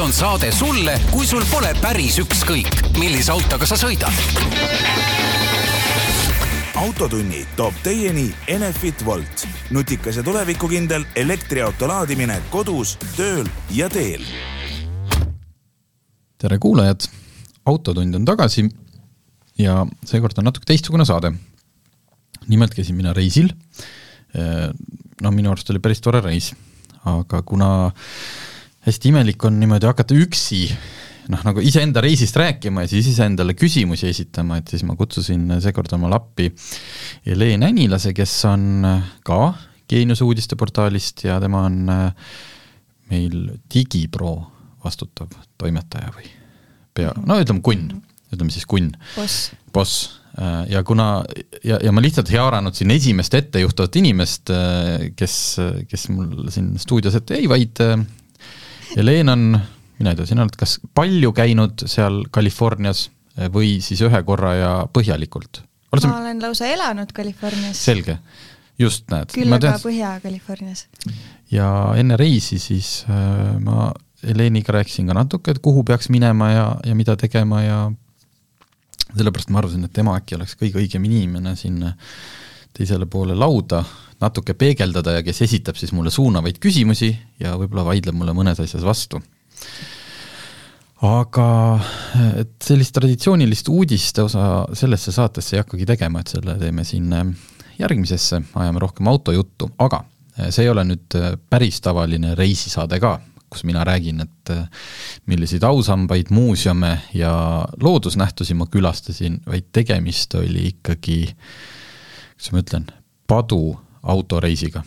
see on saade sulle, kui sul pole päris ükskõik, millise autoga sa sõidad. autotunni toob teieni Enefit Volt, nutikas ja tulevikukindel elektriauto laadimine kodus, tööl ja teel. tere kuulajad, Autotund on tagasi ja seekord on natuke teistsugune saade. nimelt käisin mina reisil. no minu arust oli päris tore reis, aga kuna hästi imelik on niimoodi hakata üksi noh, nagu iseenda reisist rääkima ja siis iseendale küsimusi esitama, et siis ma kutsusin seekord omale appi Helen Änilase, kes on ka Geeniuse uudisteportaalist ja tema on meil Digipro vastutav toimetaja või pea, no ütleme kunn, ütleme siis kunn. boss. boss ja kuna, ja, ja ma lihtsalt ei haaranud siin esimest ettejuhtavat inimest, kes, kes mul siin stuudios ette jäi, vaid Helen on, mina ei tea, sina oled kas palju käinud seal Californias või siis ühe korra ja põhjalikult? ma sa... olen lausa elanud Californias. selge, just näed. küll aga Põhja-Californias. ja enne reisi siis äh, ma Heleniga rääkisin ka natuke, et kuhu peaks minema ja, ja mida tegema ja sellepärast ma arvasin, et tema äkki oleks kõige õigem inimene sinna teisele poole lauda natuke peegeldada ja kes esitab siis mulle suunavaid küsimusi ja võib-olla vaidleb mulle mõnes asjas vastu. aga et sellist traditsioonilist uudiste osa sellesse saatesse ei hakkagi tegema, et selle teeme siin järgmisesse, ajame rohkem autojuttu, aga see ei ole nüüd päris tavaline reisisaade ka, kus mina räägin, et milliseid ausambaid, muuseume ja loodusnähtusi ma külastasin, vaid tegemist oli ikkagi, kuidas ma ütlen, padu autoreisiga.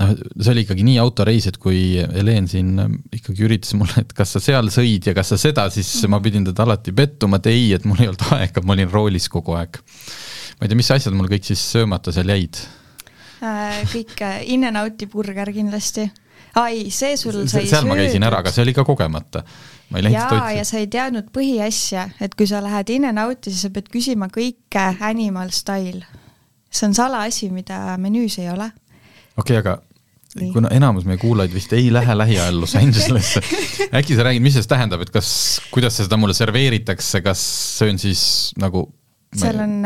noh, see oli ikkagi nii autoreis, et kui Helen siin ikkagi üritas mulle, et kas sa seal sõid ja kas sa seda, siis ma pidin teda alati pettuma, et ei, et mul ei olnud aega, ma olin roolis kogu aeg. ma ei tea, mis asjad mul kõik siis söömata seal jäid? kõik In-N-Outi burger kindlasti ai, see sul sai seal ma käisin ära, aga see oli ka kogemata. ma ei läinud otsima. ja sa ei teadnud põhiasja, et kui sa lähed In-N-Outi, siis sa pead küsima kõike animal style. See on salaasi, mida menüüs ei ole. okei okay,, aga Nii. kuna enamus meie kuulajaid vist ei lähe lähiajal Los Angelesse, äkki sa räägid, mis see tähendab, et kas, kuidas seda mulle serveeritakse, kas on siis nagu seal on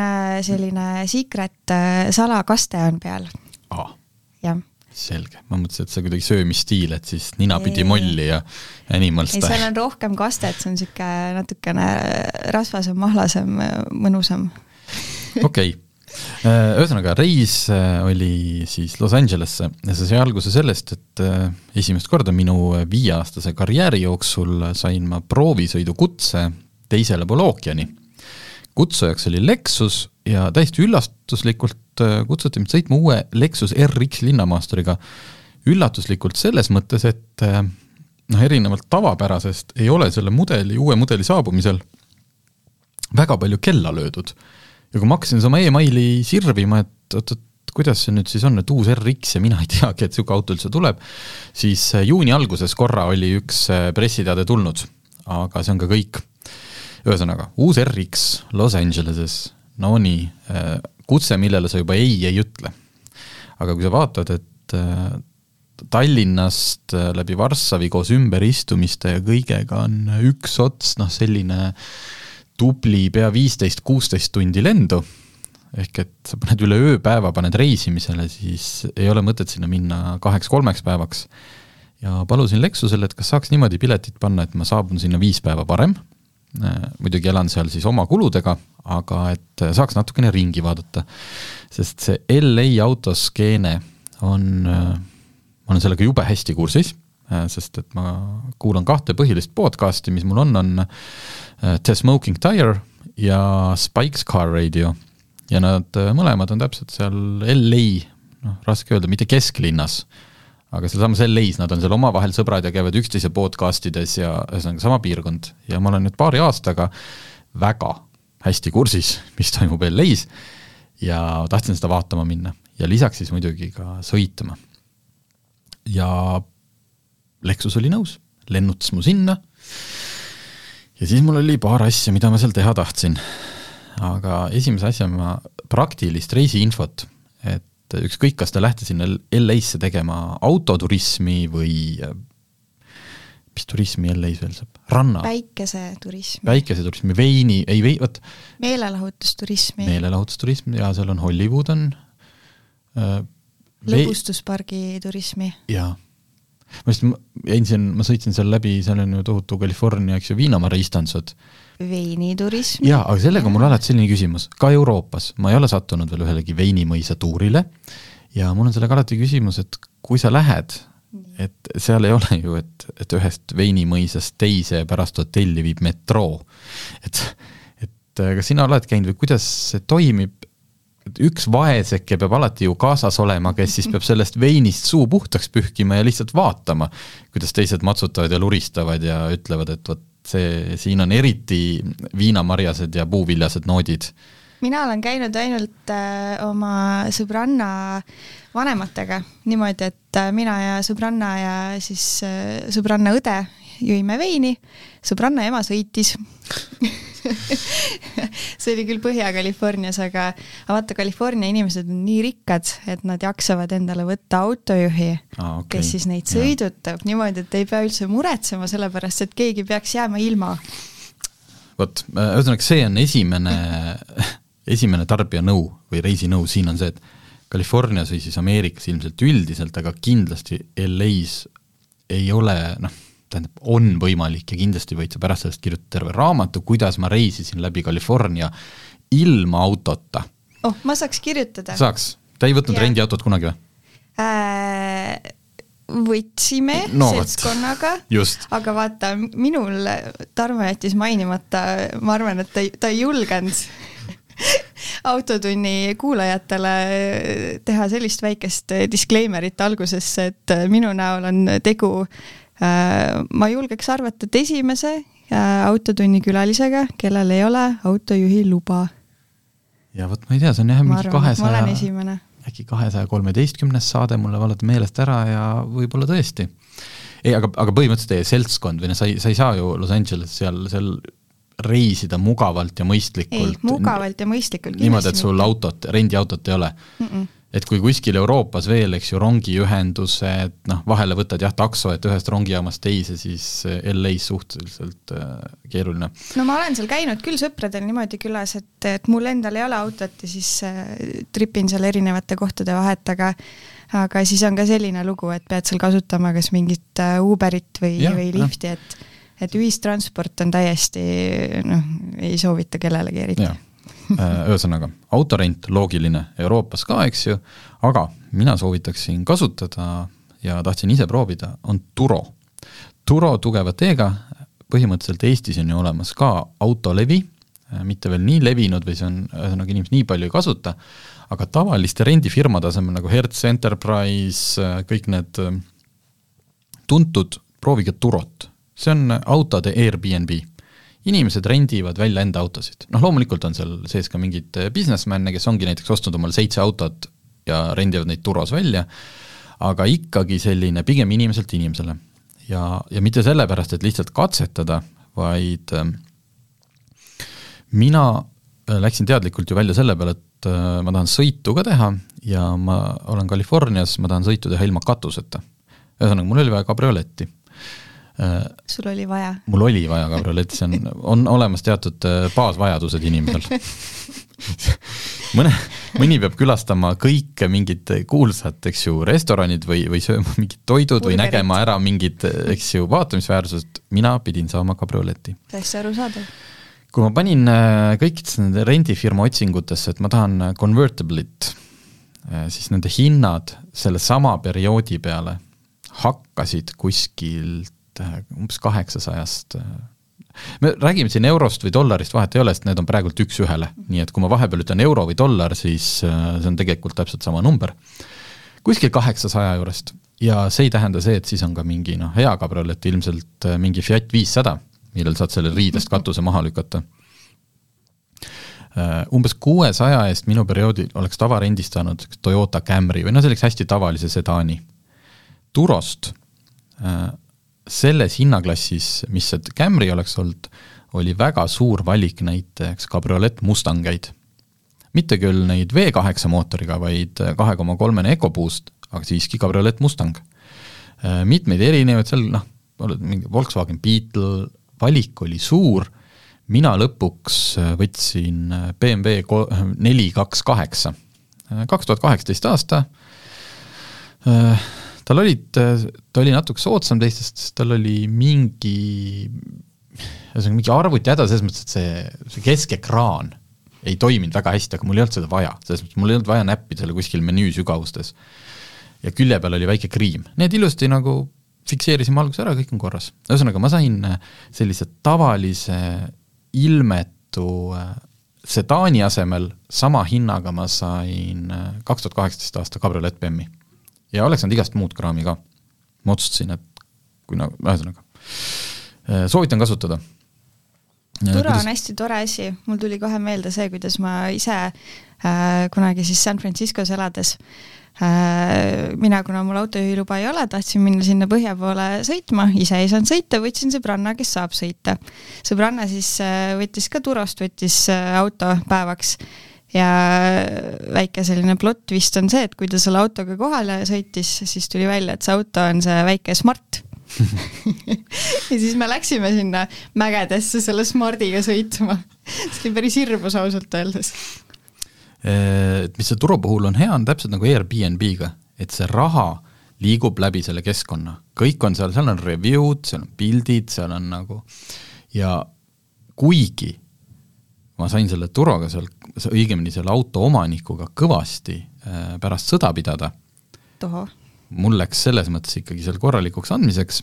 selline secret salakaste on peal ah.. jah selge, ma mõtlesin, et see kuidagi söömisstiil, et siis ninapidi ei, molli ja animal style. ei, seal on rohkem kastet, see on niisugune natukene rasvasem, mahlasem, mõnusam. okei okay., ühesõnaga reis oli siis Los Angelesse ja see sai alguse sellest, et esimest korda minu viieaastase karjääri jooksul sain ma proovisõidukutse teisele poole ookeani. kutsujaks oli Lexus ja täiesti üllatuslikult kutsuti mind sõitma uue Lexus RX linnamaasturiga. üllatuslikult selles mõttes, et noh, erinevalt tavapärasest ei ole selle mudeli, uue mudeli saabumisel väga palju kella löödud. Ja kui ma hakkasin oma emaili sirvima, et oot-oot, kuidas see nüüd siis on, et uus RX ja mina ei teagi, et niisugune auto üldse tuleb, siis juuni alguses korra oli üks pressiteade tulnud, aga see on ka kõik. ühesõnaga, uus RX Los Angeleses, no nii, kutse, millele sa juba ei ei ütle. aga kui sa vaatad, et äh, Tallinnast äh, läbi Varssavi koos ümberistumiste ja kõigega on üks ots, noh selline tubli pea viisteist, kuusteist tundi lendu, ehk et sa paned üle ööpäeva, paned reisimisele, siis ei ole mõtet sinna minna kaheks-kolmeks päevaks. ja palusin Lexusele, et kas saaks niimoodi piletit panna, et ma saabun sinna viis päeva varem, Äh, muidugi elan seal siis oma kuludega, aga et saaks natukene ringi vaadata. sest see LA autoskeene on, äh, ma olen sellega jube hästi kursis, sest et ma kuulan kahte põhilist podcast'i, mis mul on, on The Smoking Tire ja Spike's Car Radio. ja nad mõlemad on täpselt seal LA, noh, raske öelda, mitte kesklinnas aga sealsamas LA-s nad on seal omavahel sõbrad ja käivad üksteise podcast ides ja ühesõnaga sama piirkond ja ma olen nüüd paari aastaga väga hästi kursis, mis toimub LA-s ja tahtsin seda vaatama minna ja lisaks siis muidugi ka sõitma. ja Lexus oli nõus, lennutas mu sinna ja siis mul oli paar asja, mida ma seal teha tahtsin. aga esimese asjana praktilist reisiinfot, et et ükskõik, kas te lähete sinna LA-sse tegema autoturismi või mis turismi LA-s veel saab, ranna, päikeseturism, päikeseturismi, veini, ei vei-, vot meelelahutusturismi, meelelahutusturism ja seal on Hollywood on äh, lõbustuspargi turismi. jaa. Ma just, jäin siin, ma sõitsin seal läbi, seal on ju tohutu California, eks ju, viinamarja istandsed. veiniturism. jaa, aga sellega on mul alati selline küsimus, ka Euroopas, ma ei ole sattunud veel ühelegi veinimõisa tuurile ja mul on sellega alati küsimus, et kui sa lähed, et seal ei ole ju, et, et ühest veinimõisast teise ja pärast hotelli viib metroo. et, et kas sina oled käinud või kuidas see toimib, et üks vaeseke peab alati ju kaasas olema, kes siis peab sellest veinist suu puhtaks pühkima ja lihtsalt vaatama, kuidas teised matsutavad ja luristavad ja ütlevad, et vot see, siin on eriti viinamarjased ja puuviljased noodid. mina olen käinud ainult äh, oma sõbranna vanematega niimoodi, et äh, mina ja sõbranna ja siis äh, sõbranna õde jõime veini, sõbranna ema sõitis see oli küll Põhja-Californias, aga, vaata, California inimesed on nii rikkad, et nad jaksavad endale võtta autojuhi Aa, okei. kes siis neid sõidutab niimoodi, et ei pea üldse muretsema, sellepärast et keegi peaks jääma ilma. vot, ühesõnaga see on esimene, esimene tarbijanõu või reisinõu siin on see, et Californias või siis Ameerikas ilmselt üldiselt, aga kindlasti LA-s ei ole noh, tähendab, on võimalik ja kindlasti võid sa pärast sellest kirjutada terve raamatu, kuidas ma reisisin läbi California ilma autota. oh, ma saaks kirjutada. saaks, te ei võtnud rendiautot kunagi või? äh, võtsime No seltskonnaga, aga vaata, minul Tarmo jättis mainimata, ma arvan, et ta ei, ta ei julgenud autotunni kuulajatele teha sellist väikest disclaimer'it algusesse, et minu näol on tegu ma julgeks arvata, et esimese äh, autotunni külalisega, kellel ei ole autojuhi luba. ja vot ma ei tea, see on jah mingi kahesaja, äkki kahesaja kolmeteistkümnes saade, mul läheb alati meelest ära ja võib-olla tõesti. ei, aga, aga põhimõtteliselt teie seltskond või noh, sa ei, sa ei saa ju Los Angeles seal, seal reisida mugavalt ja ei, mõistlikult. mugavalt ja mõistlikult. niimoodi, et sul autot, rendiautot ei ole mm. -mm. Et kui kuskil Euroopas veel, eks ju, rongiühendused, noh, vahele võtad jah takso, et ühest rongijaamast teise, siis LA-s suhteliselt äh, keeruline. no ma olen seal käinud küll sõpradel niimoodi külas, et, et mul endal ei ole autot ja siis äh, tripin seal erinevate kohtade vahet, aga aga siis on ka selline lugu, et pead seal kasutama kas mingit Uberit või, või lifti, et et ühistransport on täiesti noh, ei soovita kellelegi eriti. Jah, ühesõnaga, autorent, loogiline, Euroopas ka, eks ju, aga mina soovitaksin kasutada ja tahtsin ise proovida, on Turo. Turo tugeva T-ga, põhimõtteliselt Eestis on ju olemas ka autolevi, mitte veel nii levinud või see on, ühesõnaga inimesed nii palju ei kasuta, aga tavaliste rendifirmade asemel nagu Hertz Enterprise, kõik need äh, tuntud, proovige Turot. see on autode Airbnb. Inimesed rendivad välja enda autosid, noh loomulikult on seal sees ka mingeid businessman'e, kes ongi näiteks ostnud omale seitse autot ja rendivad neid Turos välja, aga ikkagi selline pigem inimeselt inimesele. ja, ja mitte sellepärast, et lihtsalt katsetada, vaid äh, mina äh, läksin teadlikult ju välja selle peale, et ma tahan sõitu ka teha ja ma olen Californias, ma tahan sõitu teha ilma katuseta. ühesõnaga, mul oli vaja kabrioletti. Äh, sul oli vaja? mul oli vaja kabrioletti, see on, on olemas teatud äh, baasvajadused inimesel mõne, mõni peab külastama kõike mingid kuulsad, eks ju, restoranid või, või sööma mingid toidud või Burgerid. nägema ära mingid, eks ju, vaatamisväärsused, mina pidin saama kabrioleti täiesti arusaadav. kui ma panin äh, kõikidesse nende rendifirma otsingutesse, et ma tahan convertible'it, siis nende hinnad selle sama perioodi peale hakkasid kuskilt äh, umbes kaheksasajast me räägime siin eurost või dollarist, vahet ei ole, sest need on praegult üks-ühele, nii et kui ma vahepeal ütlen euro või dollar, siis äh, see on tegelikult täpselt sama number. kuskil kaheksasaja juurest ja see ei tähenda see, et siis on ka mingi noh, hea kabriolet, ilmselt äh, mingi Fiat viissada, millel saad selle riidest katuse maha lükata Äh, umbes kuuesaja eest minu perioodil oleks tavarendist saanud Toyota Camry või noh, sellise hästi tavalise sedaani. Turost äh, selles hinnaklassis, mis see Camry oleks olnud, oli väga suur valik näiteks kabriolett Mustangeid. mitte küll neid V8 mootoriga, vaid kahe koma kolmene EcoBoost, aga siiski kabriolett Mustang. Mitmeid erinevaid seal noh, mingi Volkswagen Beetle, valik oli suur, mina lõpuks võtsin BMW neli kaks kaheksa, kaks tuhat kaheksateist aasta, tal olid, ta oli natuke soodsam teistest, sest tal oli mingi, ühesõnaga mingi arvutihäda selles mõttes, et see, see keskekraan ei toiminud väga hästi, aga mul ei olnud seda vaja, selles mõttes mul ei olnud vaja näppida selle kuskil menüü sügavustes. ja külje peal oli väike kriim, need ilusti nagu fikseerisime alguses ära, kõik on korras. ühesõnaga, ma sain äh, sellise tavalise ilmetu äh, sedaani asemel sama hinnaga ma sain äh, kaks tuhat kaheksateist aasta kabriolett BM-i. Ja oleks saanud igast muud kraami ka. ma otsustasin, et kui nagu, ühesõnaga, soovitan kasutada. Tura kuidas... on hästi tore asi, mul tuli kohe meelde see, kuidas ma ise äh, kunagi siis San Franciscos elades äh, Äh, mina, kuna mul autojuhiluba ei ole, tahtsin minna sinna põhja poole sõitma, ise ei saanud sõita, võtsin sõbranna, kes saab sõita. sõbranna siis äh, võttis ka Turost, võttis äh, auto päevaks ja väike selline plott vist on see, et kui ta selle autoga kohale sõitis, siis tuli välja, et see auto on see väike Smart. Ja siis me läksime sinna mägedesse selle Smartiga sõitma. see oli päris hirmus ausalt öeldes. Et mis see turu puhul on hea, on täpselt nagu Airbnb-ga, et see raha liigub läbi selle keskkonna, kõik on seal, seal on review'd, seal on pildid, seal on nagu ja kuigi ma sain selle turoga seal, õigemini selle auto omanikuga kõvasti äh, pärast sõda pidada, mul läks selles mõttes ikkagi seal korralikuks andmiseks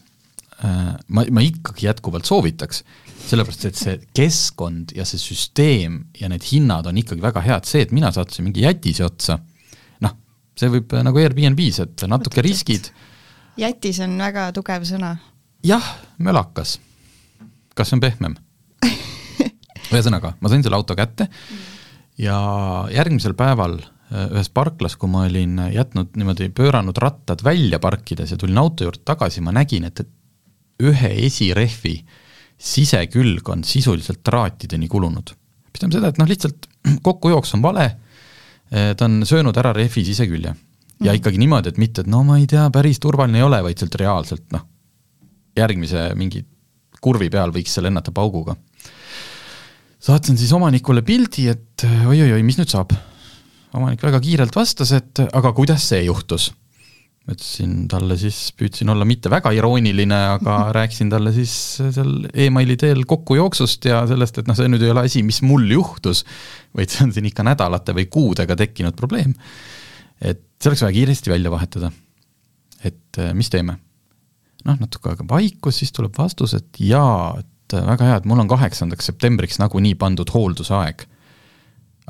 äh,, ma, ma ikkagi jätkuvalt soovitaks, sellepärast, et see keskkond ja see süsteem ja need hinnad on ikkagi väga head, see, et mina sattusin mingi jätise otsa, noh, see võib äh, nagu Airbnb-s, et natuke riskid. jätis on väga tugev sõna. jah, mölakas. kas see on pehmem? Ühesõnaga, ma sain selle auto kätte ja järgmisel päeval äh, ühes parklas, kui ma olin jätnud niimoodi, pööranud rattad välja parkides ja tulin auto juurde tagasi, ma nägin, et, et ühe esirehvi äh, sisekülg on sisuliselt traatideni kulunud. pigem seda, et noh, lihtsalt kokkujooks on vale, eh, ta on söönud ära rehvi sisekülje. ja mhm. ikkagi niimoodi, et mitte, et no ma ei tea, päris turvaline ei ole, vaid sealt reaalselt noh, järgmise mingi kurvi peal võiks seal lennata pauguga. Saatsin siis omanikule pildi, et oi-oi-oi, mis nüüd saab? omanik väga kiirelt vastas, et aga kuidas see juhtus ütlesin talle siis, püüdsin olla mitte väga irooniline, aga rääkisin talle siis seal emaili teel kokkujooksust ja sellest, et noh, see nüüd ei ole asi, mis mul juhtus, vaid see on siin ikka nädalate või kuudega tekkinud probleem. et see oleks vaja kiiresti välja vahetada. et mis teeme? noh, natuke aega vaikus, siis tuleb vastus, et jaa, et väga hea, et mul on kaheksandaks septembriks nagunii pandud hooldusaeg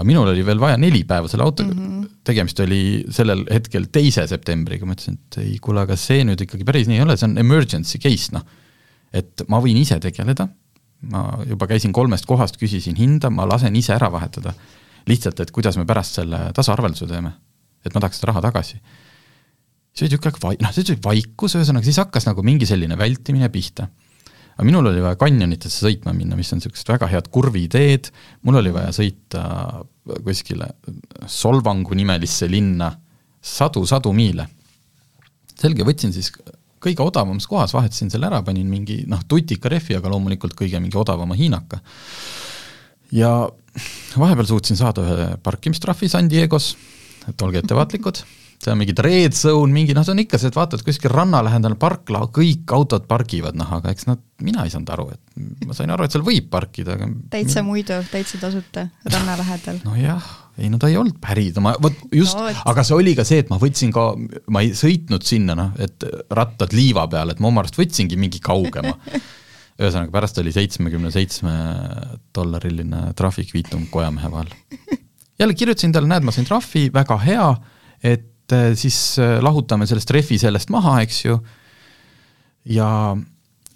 aga minul oli veel vaja neli päeva selle autoga mm, -hmm. tegemist oli sellel hetkel teise septembriga, ma ütlesin, et ei kuule, aga see nüüd ikkagi päris nii ei ole, see on emergency case, noh. et ma võin ise tegeleda, ma juba käisin kolmest kohast, küsisin hinda, ma lasen ise ära vahetada. lihtsalt, et kuidas me pärast selle tasaarvelduse teeme, et ma tahaks seda raha tagasi. see oli niisugune vai-, noh, see oli vaikus, ühesõnaga siis hakkas nagu mingi selline vältimine pihta aga minul oli vaja kanjonitesse sõitma minna, mis on niisugused väga head kurviteed, mul oli vaja sõita kuskile Solvangu nimelisse linna sadu-sadu miile. selge, võtsin siis kõige odavamas kohas, vahetasin selle ära, panin mingi noh, tutika rehvi, aga loomulikult kõige mingi odavama hiinaka. ja vahepeal suutsin saada ühe parkimistrahvi San Diego's, et olge ettevaatlikud seal on mingid red zone, mingi noh, see on ikka see, et vaatad kuskil ranna lähedal parkla, kõik autod pargivad, noh aga eks nad, mina ei saanud aru, et ma sain aru, et seal võib parkida, aga täitsa muidu, täitsa tasuta, ranna lähedal. nojah, ei no ta ei olnud päris, ma vot just no,, et... aga see oli ka see, et ma võtsin ka, ma ei sõitnud sinna noh, et rattad liiva peal, et ma oma arust võtsingi mingi kaugema ühesõnaga, pärast oli seitsmekümne seitsme dollariline trahvikviitung kojamehe vahel. jälle kirjutasin talle, näed, ma sain trahvi, väga hea, et et eh, siis eh, lahutame sellest rehvi sellest maha, eks ju, ja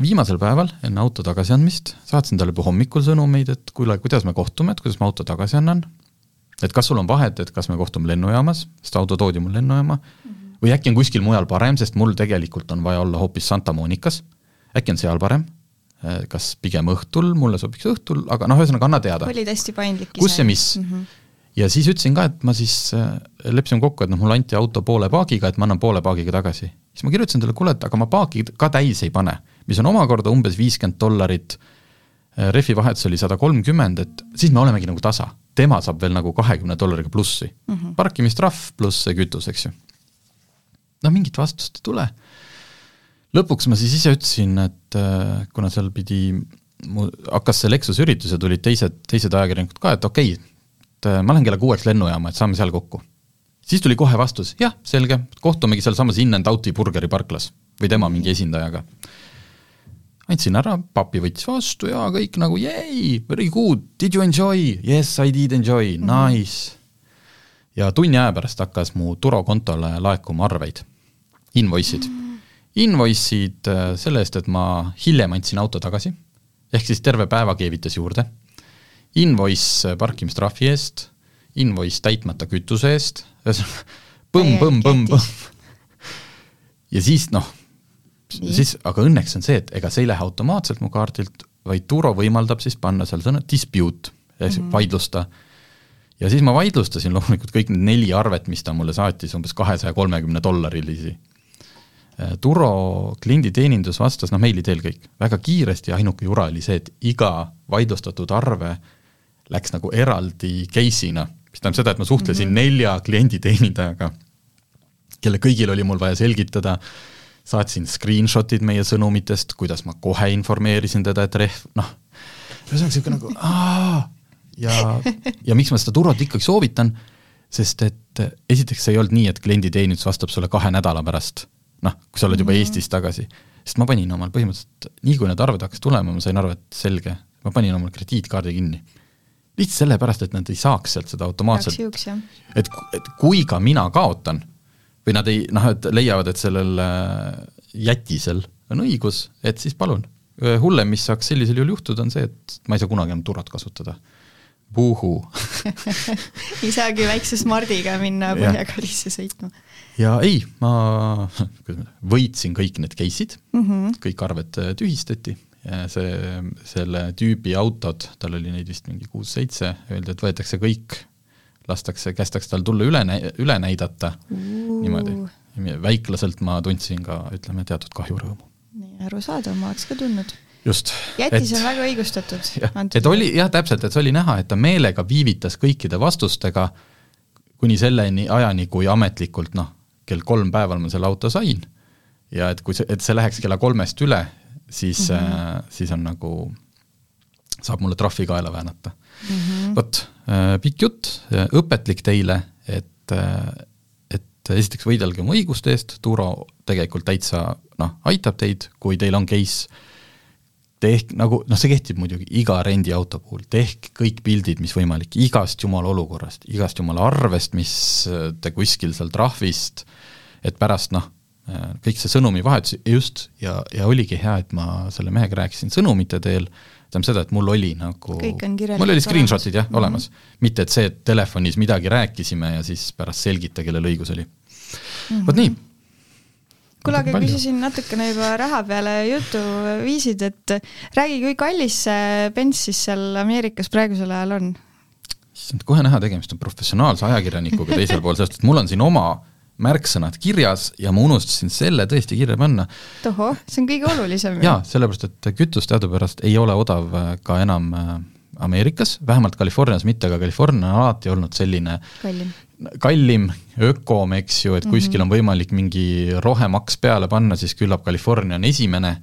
viimasel päeval enne auto tagasiandmist saatsin talle juba hommikul sõnumeid, et kuule, kuidas me kohtume, et kuidas ma auto tagasi annan, et kas sul on vahet, et kas me kohtume lennujaamas, sest auto toodi mul lennujaama mm, -hmm. või äkki on kuskil mujal parem, sest mul tegelikult on vaja olla hoopis Santa Monicas, äkki on seal parem, eh, kas pigem õhtul, mulle sobiks õhtul, aga noh, ühesõnaga anna teada. olid hästi paindlik ise. kus ja mis mm. -hmm ja siis ütlesin ka, et ma siis äh, leppisime kokku, et noh, mulle anti auto poole paagiga, et ma annan poole paagiga tagasi. siis ma kirjutasin talle, kuule, et aga ma paaki ka täis ei pane, mis on omakorda umbes viiskümmend dollarit, rehvi vahetus oli sada kolmkümmend, et siis me olemegi nagu tasa. tema saab veel nagu kahekümne dollariga plussi mm -hmm.. parkimistrahv pluss see kütus, eks ju. no mingit vastust ei tule. lõpuks ma siis ise ütlesin, et äh, kuna seal pidi, hakkas see Lexuse üritus ja tulid teised, teised ajakirjanikud ka, et okei okay,, et äh, ma lähen kella kuueks lennujaama, et saame seal kokku siis tuli kohe vastus, jah, selge, kohtumegi sealsamas In and Out'i burgeri parklas või tema mingi esindajaga. andsin ära, papi võttis vastu ja kõik nagu yay, very good, did you enjoy? Yes, I did enjoy, mhm. nice. ja tunni aja pärast hakkas mu turokontole laekuma arveid, invoice'id. Invoice'id äh, selle eest, et ma hiljem andsin auto tagasi, ehk siis terve päeva keevitas juurde, invoice parkimistrahvi eest, invoice täitmata kütuse eest põmm, põmm, põmm, põmm. ja siis noh, siis, aga õnneks on see, et ega see ei lähe automaatselt mu kaardilt, vaid Turo võimaldab siis panna seal sõna dispute, ehk siis mm -hmm. vaidlusta. ja siis ma vaidlustasin loomulikult kõik need neli arvet, mis ta mulle saatis, umbes kahesaja kolmekümne dollarilisi. Äh, Turo klienditeenindus vastas, noh meili teel kõik, väga kiiresti ja ainuke jura oli see, et iga vaidlustatud arve läks nagu eraldi case'ina mis tähendab seda, et ma suhtlesin mm -hmm. nelja klienditeenindajaga, kelle kõigil oli mul vaja selgitada, saatsin screenshot'id meie sõnumitest, kuidas ma kohe informeerisin teda, et rehv, noh, ühesõnaga niisugune nagu aa, ja, ja miks ma seda turvat ikkagi soovitan, sest et esiteks see ei olnud nii, et klienditeenindus vastab sulle kahe nädala pärast, noh, kui sa oled juba mm -hmm. Eestis tagasi, sest ma panin omal põhimõtteliselt, nii kui need arved hakkasid tulema, ma sain aru, et selge, ma panin omal krediitkaardi kinni lihtsalt sellepärast, et nad ei saaks sealt seda automaatselt, et, et kui ka mina kaotan või nad ei noh, et leiavad, et sellel äh, jätisel on õigus, et siis palun. hullem, mis saaks sellisel juhul juhtuda, on see, et ma ei saa kunagi enam turvat kasutada. Puhuu ei saagi väikse Smardiga minna Põhja-Kalisse sõitma. ja ei, ma võitsin kõik need case'id mm, -hmm. kõik arved äh, tühistati see, selle tüübi autod, tal oli neid vist mingi kuus-seitse, öeldi, et võetakse kõik, lastakse, kästakse tal tulla üle, üle näidata uh., niimoodi. väiklaselt ma tundsin ka, ütleme, teatud kahjurõõmu. nii, arusaadav, ma oleks ka tundnud. just. jättis et, on väga õigustatud. et oli jah, täpselt, et see oli näha, et ta meelega viivitas kõikide vastustega kuni selleni ajani, kui ametlikult noh, kell kolm päeval ma selle auto sain ja et kui see, et see läheks kella kolmest üle, siis mm, -hmm. siis on nagu, saab mulle trahvi kaela väänata mm -hmm.. vot, äh, pikk jutt, õpetlik teile, et, äh, et esiteks võidelge oma õiguste eest, Turo tegelikult täitsa noh, aitab teid, kui teil on case, tehk nagu, noh, see kehtib muidugi iga rendiauto puhul, tehke kõik pildid, mis võimalik, igast jumala olukorrast, igast jumala arvest, mis te kuskil seal trahvist, et pärast noh, Äh, kõik see sõnumivahetus just, ja, ja oligi hea, et ma selle mehega rääkisin sõnumite teel, tähendab seda, et mul oli nagu, mul oli screenshot'id jah mm -hmm. olemas, mitte et see, et telefonis midagi rääkisime ja siis pärast selgita, kellel õigus oli mm. -hmm. vot nii. kuule, aga küsisin natukene juba raha peale jutu viisid, et räägi, kui kallis see Benz siis seal Ameerikas praegusel ajal on? issand, kohe näha, tegemist on professionaalse ajakirjanikuga teisel pool, sest et mul on siin oma märksõnad kirjas ja ma unustasin selle tõesti kirja panna. tohoh, see on kõige olulisem. jaa, sellepärast et kütus teadupärast ei ole odav äh, ka enam äh, Ameerikas, vähemalt Californias mitte, aga California on alati olnud selline kallim, kallim, ökom, eks ju, et kuskil mm -hmm. on võimalik mingi rohemaks peale panna, siis küllap California on esimene,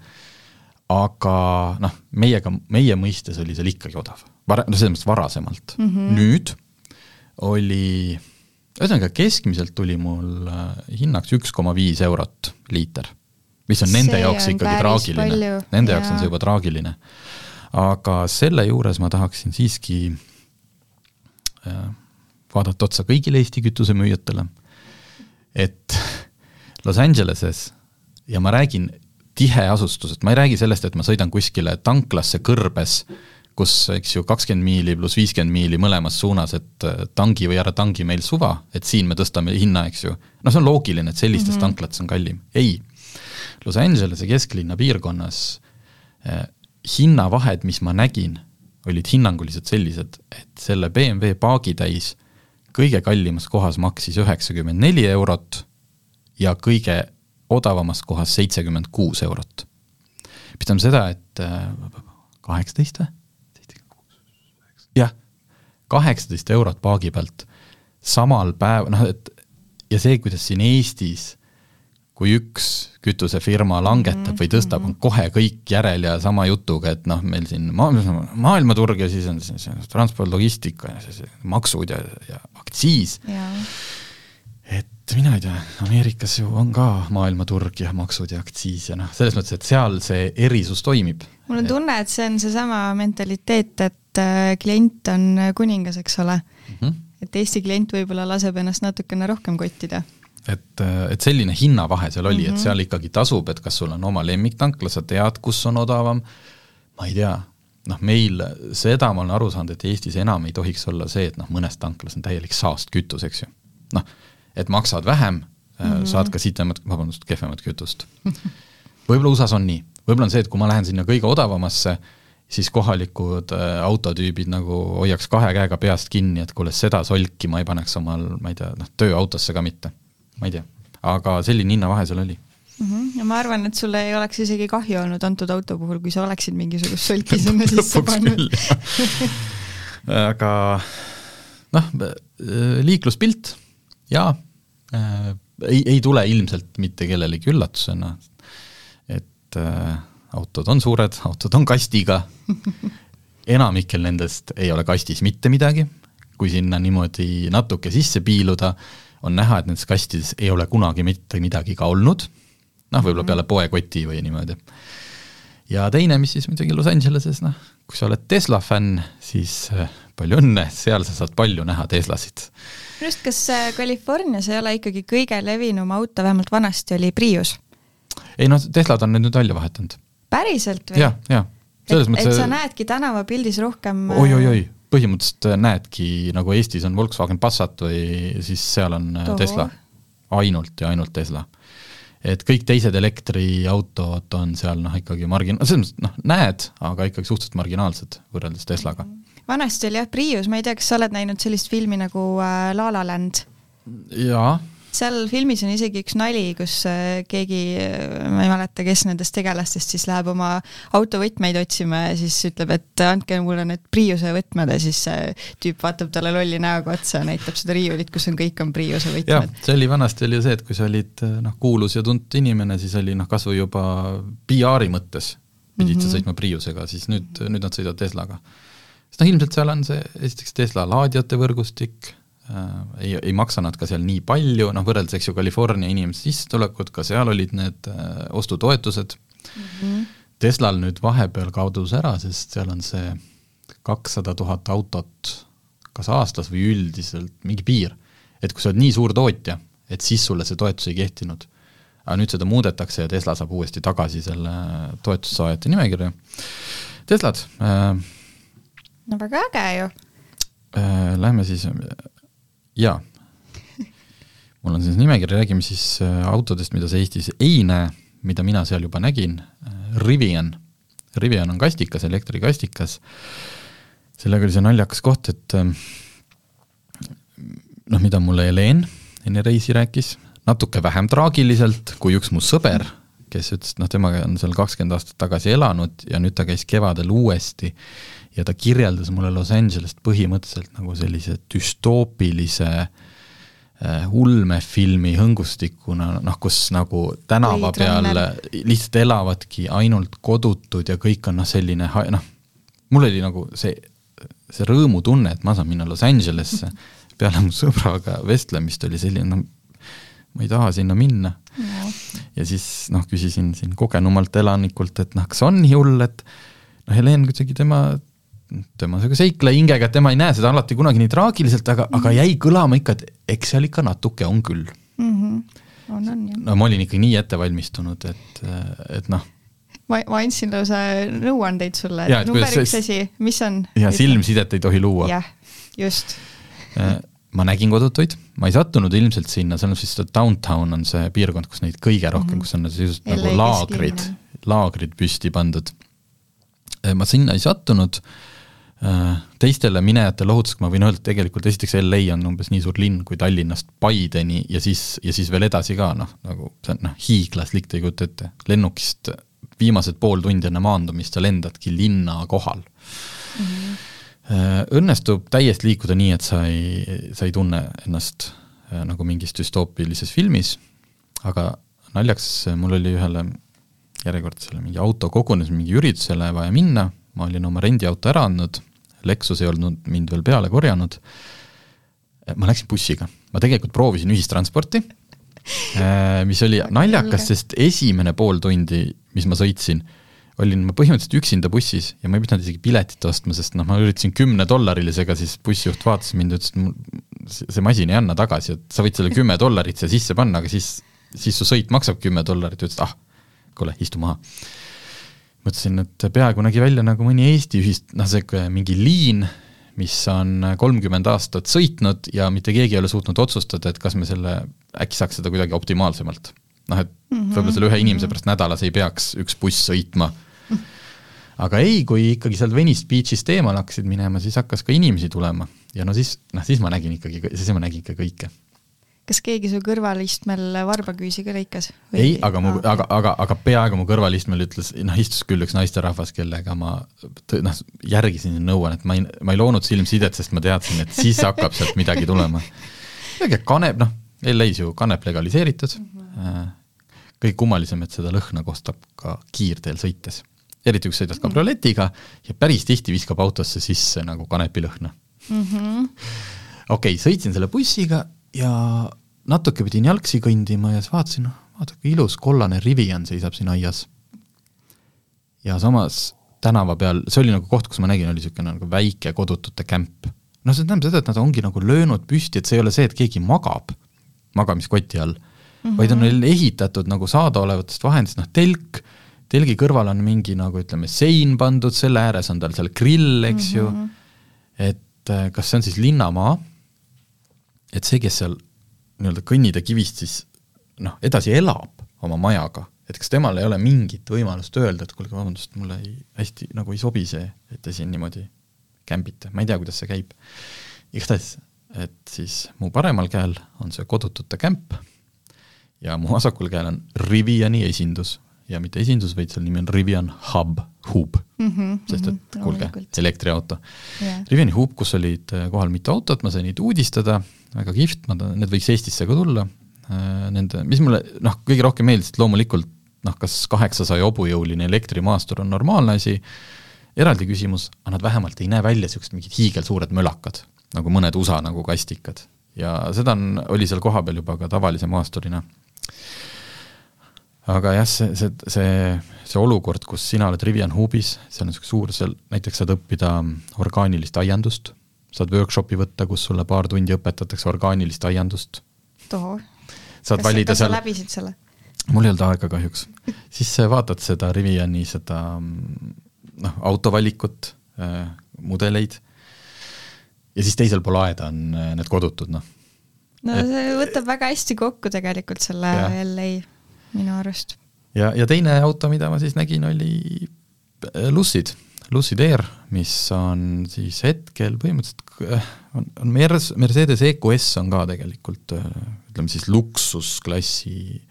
aga noh, meiega, meie mõistes oli seal ikkagi odav. Vara-, no selles mõttes varasemalt mm. -hmm. nüüd oli ühesõnaga, keskmiselt tuli mul äh, hinnaks üks koma viis eurot liiter, mis on see nende jaoks on ikkagi traagiline, nende jaoks on see juba traagiline. aga selle juures ma tahaksin siiski äh, vaadata otsa kõigile Eesti kütusemüüjatele, et Los Angeleses ja ma räägin tiheasustusest, ma ei räägi sellest, et ma sõidan kuskile tanklasse kõrbes kus eks ju kakskümmend miili pluss viiskümmend miili mõlemas suunas, et äh, tangi või ära tangi meil suva, et siin me tõstame hinna, eks ju. no see on loogiline, et sellistes mm -hmm. tanklates on kallim, ei. Los Angelese kesklinna piirkonnas eh, hinnavahed, mis ma nägin, olid hinnanguliselt sellised, et selle BMW paagitäis kõige kallimas kohas maksis üheksakümmend neli eurot ja kõige odavamas kohas seitsekümmend kuus eurot. tähendab seda, et äh, kaheksateist või? Jah, kaheksateist eurot paagi pealt samal päev, noh et ja see, kuidas siin Eestis kui üks kütusefirma langetab või tõstab, on kohe kõik järel ja sama jutuga, et noh, meil siin maa-, maailmaturg ja siis on siis transport, logistika ja siis maksud ja, ja aktsiis. et mina ei tea, Ameerikas ju on ka maailmaturg ja maksud ja aktsiis ja noh, selles mõttes, et seal see erisus toimib. mul on tunne, et see on seesama mentaliteet, et äh, klient on kuningas, eks ole mm. -hmm. et Eesti klient võib-olla laseb ennast natukene rohkem kottida et, et selline hinnavahe seal oli mm, -hmm. et mhm. seal ikkagi tasub, et kas sul on oma lemmiktankla, sa tead, kus on odavam, ma ei tea, noh meil seda ma olen aru saanud, et Eestis enam ei tohiks olla see, et noh, mõnes tanklas on täielik saastkütus, eks ju. noh, et maksad vähem mm, -hmm. saad ka sitemat, vabandust, kehvemat kütust. võib-olla USA-s on nii, võib-olla on see, et kui ma lähen sinna kõige odavamasse, siis kohalikud äh, autotüübid nagu hoiaks kahe käega peast kinni, et kuule, seda solki ma ei paneks omal, ma ei tea, noh, tööautosse ka mitte ma ei tea, aga selline hinnavahe seal oli mm. -hmm. ja ma arvan, et sul ei oleks isegi kahju olnud antud auto puhul, kui sa oleksid mingisugust solki sinna sisse pannud aga noh, liikluspilt jaa äh,, ei, ei tule ilmselt mitte kellelegi üllatusena, et äh, autod on suured, autod on kastiga enamikel nendest ei ole kastis mitte midagi, kui sinna niimoodi natuke sisse piiluda, on näha, et nendes kastides ei ole kunagi mitte midagi ka olnud, noh, võib-olla peale poekoti või niimoodi. ja teine, mis siis muidugi Los Angeleses, noh, kui sa oled Tesla fänn, siis äh, palju õnne, seal sa saad palju näha Teslasid. minu arust, kas äh, Californias ei ole ikkagi kõige levinum auto, vähemalt vanasti oli Prius? ei noh, Teslad on need nüüd välja vahetanud. Päriselt või? jah, jah. et, et sa näedki tänavapildis rohkem oi-oi-oi äh, põhimõtteliselt äh, näedki, nagu Eestis on Volkswagen Passat või siis seal on äh, Toho. Tesla, ainult ja ainult Tesla. et kõik teised elektriautod on seal noh, ikkagi margin-, selles mõttes noh, näed, aga ikkagi suhteliselt marginaalsed võrreldes Teslaga. vanasti oli jah Prius, ma ei tea, kas sa oled näinud sellist filmi nagu äh, La La Land? jaa seal filmis on isegi üks nali, kus äh, keegi, äh, ma ei mäleta, kes nendest tegelastest siis läheb oma autovõtmeid otsima ja siis ütleb, et andke mulle need Priuse võtmed ja siis see tüüp vaatab talle lolli näoga otsa ja näitab seda riiulit, kus on kõik on Priuse võtmed. see oli vanasti oli ju see, et kui sa olid äh, noh, kuulus ja tuntud inimene, siis oli noh, kas või juba PR-i mõttes pidid mm -hmm. sa mhm. sõitma Priusega, siis nüüd, nüüd nad sõidavad Teslaga. sest noh, ilmselt seal on see esiteks Tesla laadijate võrgustik ei, ei maksa nad ka seal nii palju, noh võrreldes, eks ju, California inimeste sissetulekud, ka seal olid need äh, ostutoetused mm. -hmm. Teslal nüüd vahepeal kadus ära, sest seal on see kakssada tuhat autot kas aastas või üldiselt mingi piir. et kui sa oled nii suur tootja, et siis sulle see toetus ei kehtinud. aga nüüd seda muudetakse ja Tesla saab uuesti tagasi selle toetussaajate nimekirja. Teslad äh,. no väga äge ju äh,. Lähme siis jaa. mul on siis nimekiri, räägime siis äh, autodest, mida sa Eestis ei näe, mida mina seal juba nägin, äh, Rivian. Rivian on kastikas, elektrikastikas, sellega oli see naljakas koht, et äh, noh, mida mulle Helen enne reisi rääkis, natuke vähem traagiliselt kui üks mu sõber, kes ütles, et noh, temaga on seal kakskümmend aastat tagasi elanud ja nüüd ta käis kevadel uuesti ja ta kirjeldas mulle Los Angelest põhimõtteliselt nagu sellise düstoopilise äh, ulmefilmi hõngustikuna, noh kus nagu tänava peal lihtsalt elavadki ainult kodutud ja kõik on noh, selline noh, mul oli nagu see, see rõõmutunne, et ma saan minna Los Angelesse, peale mu sõbraga vestlemist oli selline, noh, ma ei taha sinna minna. No.. ja siis noh, küsisin siin kogenumalt elanikult, et noh, kas on nii hull, et noh, Helen kuidagi tema tema niisugune seikleja hingega, et tema ei näe seda alati kunagi nii traagiliselt, aga mm, -hmm. aga jäi kõlama ikka, et eks seal ikka natuke on küll mm. -hmm. on, on jah. no ma olin ikka nii ettevalmistunud, et, et noh. ma, ma andsin lausa nõuandeid sulle, et number üks asi, mis on? ja silmsidet ei tohi luua. jah, just äh, ma nägin kodutuid, ma ei sattunud ilmselt sinna, selles mõttes, et downtown on see piirkond, kus neid kõige rohkem mm, -hmm. kus on sellised nagu laagrid, laagrid püsti pandud. Äh, ma sinna ei sattunud teistele minejate lohutusega ma võin öelda, et tegelikult esiteks LA on umbes nii suur linn kui Tallinnast Paideni ja siis, ja siis veel edasi ka noh, nagu see on noh, hiiglaslik, te ei kujuta ette, lennukist viimased pool tundi enne maandumist sa lendadki linna kohal mm. -hmm. Õnnestub täiesti liikuda nii, et sa ei, sa ei tunne ennast äh, nagu mingis düstoopilises filmis, aga naljaks mul oli ühele järjekordsele mingi autokogunemisele, mingi üritusele vaja minna, ma olin oma rendiauto ära andnud Lexus ei olnud mind veel peale korjanud, ma läksin bussiga, ma tegelikult proovisin ühistransporti, äh, mis oli naljakas, sest esimene pool tundi, mis ma sõitsin, olin ma põhimõtteliselt üksinda bussis ja ma ei pidanud isegi piletit ostma, sest noh, ma üritasin kümne dollarilisega, siis bussijuht vaatas mind ja ütles, et see masin ei anna tagasi, et sa võid selle kümme dollarit siia sisse panna, aga siis, siis su sõit maksab kümme dollarit, ütles, ah, kuule, istu maha mõtlesin, et peaaegu nägi välja nagu mõni Eesti ühist-, noh, sihuke mingi liin, mis on kolmkümmend aastat sõitnud ja mitte keegi ei ole suutnud otsustada, et kas me selle, äkki saaks seda kuidagi optimaalsemalt. noh, et mm -hmm. võib-olla selle ühe inimese pärast nädalas ei peaks üks buss sõitma. aga ei, kui ikkagi sealt Venice Beach'ist eemale hakkasid minema, siis hakkas ka inimesi tulema ja no siis, noh siis ma nägin ikkagi, siis ma nägin ikka kõike kas keegi su kõrvalistmel varbaküüsiga lõikas? ei, aga mu, aga, aga, aga peaaegu mu kõrvalistmel ütles, noh, istus küll üks naisterahvas, kellega ma noh, järgisin nõuannet, ma ei, ma ei loonud silmsidet, sest ma teadsin, et siis hakkab sealt midagi tulema. midagi kanep, noh, LA-s ju kanep legaliseeritud mm, -hmm. kõige kummalisem, et seda lõhna kostab ka kiirteel sõites. eriti kui sõidad kabrioletiga ja päris tihti viskab autosse sisse nagu kanepilõhna mm -hmm.. okei okay,, sõitsin selle bussiga ja natuke pidin jalgsi kõndima ja siis vaatasin, noh, vaata kui ilus kollane Rivian seisab siin aias. ja samas tänava peal, see oli nagu koht, kus ma nägin, oli niisugune nagu väike kodutute kämp. noh, see tähendab seda, et nad ongi nagu löönud püsti, et see ei ole see, et keegi magab magamiskoti all mm, -hmm. vaid on neil ehitatud nagu saadaolevatest vahenditest, noh telk, telgi kõrval on mingi nagu ütleme, sein pandud, selle ääres on tal seal grill, eks mm -hmm. ju, mhm. et äh, kas see on siis linnamaa et see, kes seal nii-öelda kõnnida kivist siis noh, edasi elab oma majaga, et kas temal ei ole mingit võimalust öelda, et kuulge, vabandust, mulle ei, hästi nagu ei sobi see, et te siin niimoodi kämbite, ma ei tea, kuidas see käib. igatahes, et siis mu paremal käel on see kodutute kämp ja mu vasakul käel on Riviani esindus ja mitte esindus, vaid selle nimi on Rivian Hub, Hub mm, -hmm, sest et -hmm, kuulge, elektriauto. Yeah.. Riviani Hub, kus olid kohal mitu autot, ma sain neid uudistada. Väga kihvt, ma tahan, need võiks Eestisse ka tulla, äh, nende, mis mulle noh, kõige rohkem meeldis, et loomulikult noh, kas kaheksasaja hobujõuline elektrimaastur on normaalne asi, eraldi küsimus, aga nad vähemalt ei näe välja niisugused mingid hiigelsuured mölakad, nagu mõned USA nagu kastikad. ja seda on, oli seal kohapeal juba ka tavalise maasturina. Aga jah, see, see, see, see olukord, kus sina oled Rivian Hubis, see on niisugune suur, seal näiteks saad õppida orgaanilist aiandust saad workshopi võtta, kus sulle paar tundi õpetatakse orgaanilist aiandust. saad kas, valida kas seal. läbisid selle? mul ei olnud aega kahjuks siis vaatad seda Riviani seda noh, autovalikut äh,, mudeleid ja siis teisel pool aeda on äh, need kodutud, noh. no see võtab väga hästi kokku tegelikult selle ja. LA minu arust. ja, ja teine auto, mida ma siis nägin, oli äh, Lucid. Lucid Air, mis on siis hetkel põhimõtteliselt, äh, on, on Mers-, Mercedes EQS on ka tegelikult äh, ütleme siis luksusklassi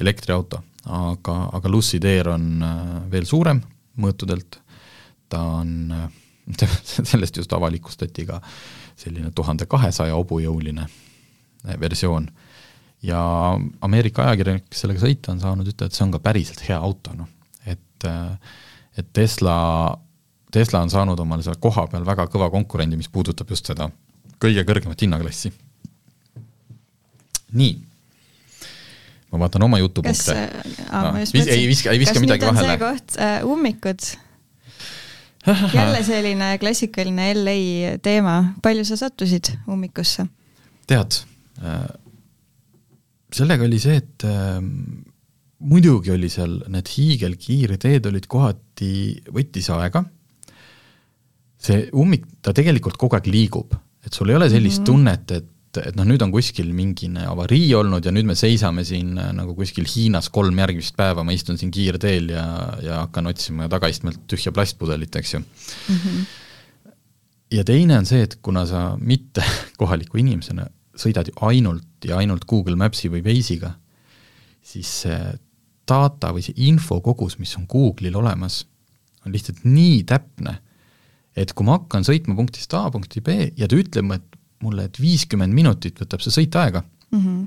elektriauto, aga, aga Lucid Air on veel suurem mõõtudelt, ta on, sellest just avalikustati ka selline tuhande kahesaja hobujõuline versioon ja Ameerika ajakirjanik, kes sellega sõita on saanud, ütleb, et see on ka päriselt hea auto, noh, et et Tesla Tesla on saanud omale seal kohapeal väga kõva konkurendi, mis puudutab just seda kõige kõrgemat hinnaklassi. nii, ma vaatan oma jutupunkte. No, ei viska, ei viska midagi vahele. koht äh,, ummikud jälle selline klassikaline LA teema, palju sa sattusid ummikusse? tead äh,, sellega oli see, et äh, muidugi oli seal need hiigelkiirteed olid kohati, võttis aega see ummik, ta tegelikult kogu aeg liigub, et sul ei ole sellist mm -hmm. tunnet, et, et noh, nüüd on kuskil mingine avarii olnud ja nüüd me seisame siin äh, nagu kuskil Hiinas kolm järgmist päeva, ma istun siin kiirteel ja, ja hakkan otsima tagaistmelt tühja plastpudelit, eks ju mm. -hmm. ja teine on see, et kuna sa mitte kohaliku inimesena sõidad ju ainult ja ainult Google Maps'i või Waze'iga, siis see data või see info kogus, mis on Google'il olemas, on lihtsalt nii täpne, et kui ma hakkan sõitma punktist A punkti B ja ta ütleb mulle, et viiskümmend minutit võtab see sõit aega mm, -hmm.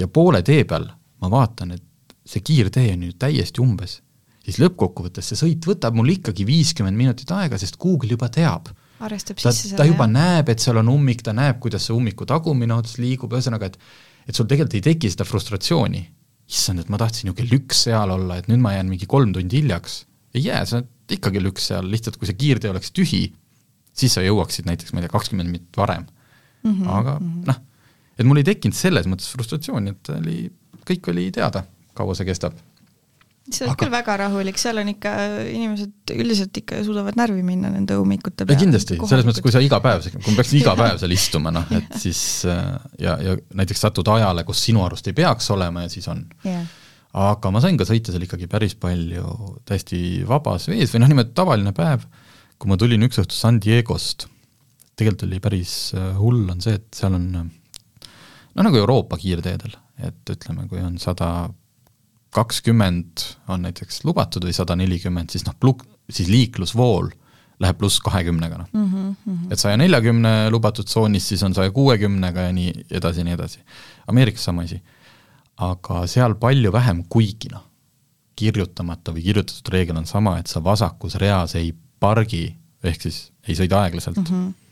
ja poole tee peal ma vaatan, et see kiirtee on ju täiesti umbes, siis lõppkokkuvõttes see sõit võtab mul ikkagi viiskümmend minutit aega, sest Google juba teab arvestab ta, sisse ta juba jah. näeb, et seal on ummik, ta näeb, kuidas see ummiku tagumine ots liigub, ühesõnaga, et et sul tegelikult ei teki seda frustratsiooni. issand, et ma tahtsin ju kell üks seal olla, et nüüd ma jään mingi kolm tundi hiljaks. ei jää, sa oled ikka kell üks seal, lihtsalt kui see kiirtee oleks tühi, siis sa jõuaksid näiteks, ma ei tea, kakskümmend minutit varem mm. -hmm, aga -hmm. noh, et mul ei tekkinud selles mõttes frustratsiooni, et oli, kõik oli teada, kaua see kestab see on aga... küll väga rahulik, seal on ikka, inimesed üldiselt ikka suudavad närvi minna nende ummikute peale. kindlasti, selles mõttes, kui sa iga päev, kui ma peaksin iga päev seal istuma, noh, et siis äh, ja, ja näiteks satud ajale, kus sinu arust ei peaks olema ja siis on yeah. aga ma sain ka sõita seal ikkagi päris palju täiesti vabas vees või noh, niimoodi tavaline päev, kui ma tulin üks õhtu San Diegost, tegelikult oli päris äh, hull, on see, et seal on no nagu Euroopa kiirteedel, et ütleme, kui on sada kakskümmend on näiteks lubatud või sada nelikümmend, siis noh, pluk-, siis liiklusvool läheb pluss kahekümnega, noh mm. -hmm. et saja neljakümne lubatud tsoonis, siis on saja kuuekümnega ja nii edasi ja nii edasi. Ameerikas sama asi. aga seal palju vähem, kuigi noh, kirjutamata või kirjutatud reegel on sama, et sa vasakus reas ei pargi, ehk siis ei sõida aeglaselt mm, -hmm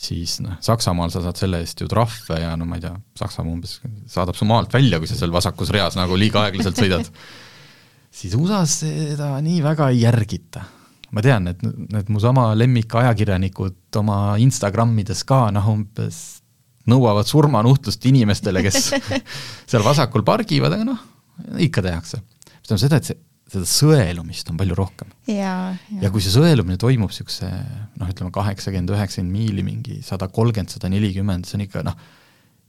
siis noh, Saksamaal sa saad selle eest ju trahve ja no ma ei tea, Saksamaa umbes saadab su maalt välja, kui sa seal vasakus reas nagu liiga aeglaselt sõidad siis USA-s seda nii väga ei järgita. ma tean, et need mu sama lemmikajakirjanikud oma Instagramides ka noh, umbes nõuavad surmanuhtlust inimestele, kes seal vasakul pargivad, aga noh, ikka tehakse. see tähendab seda, et see seda sõelumist on palju rohkem. ja, ja. ja kui see sõelumine toimub niisuguse noh, ütleme kaheksakümmend, üheksakümmend miili, mingi sada kolmkümmend, sada nelikümmend, see on ikka noh,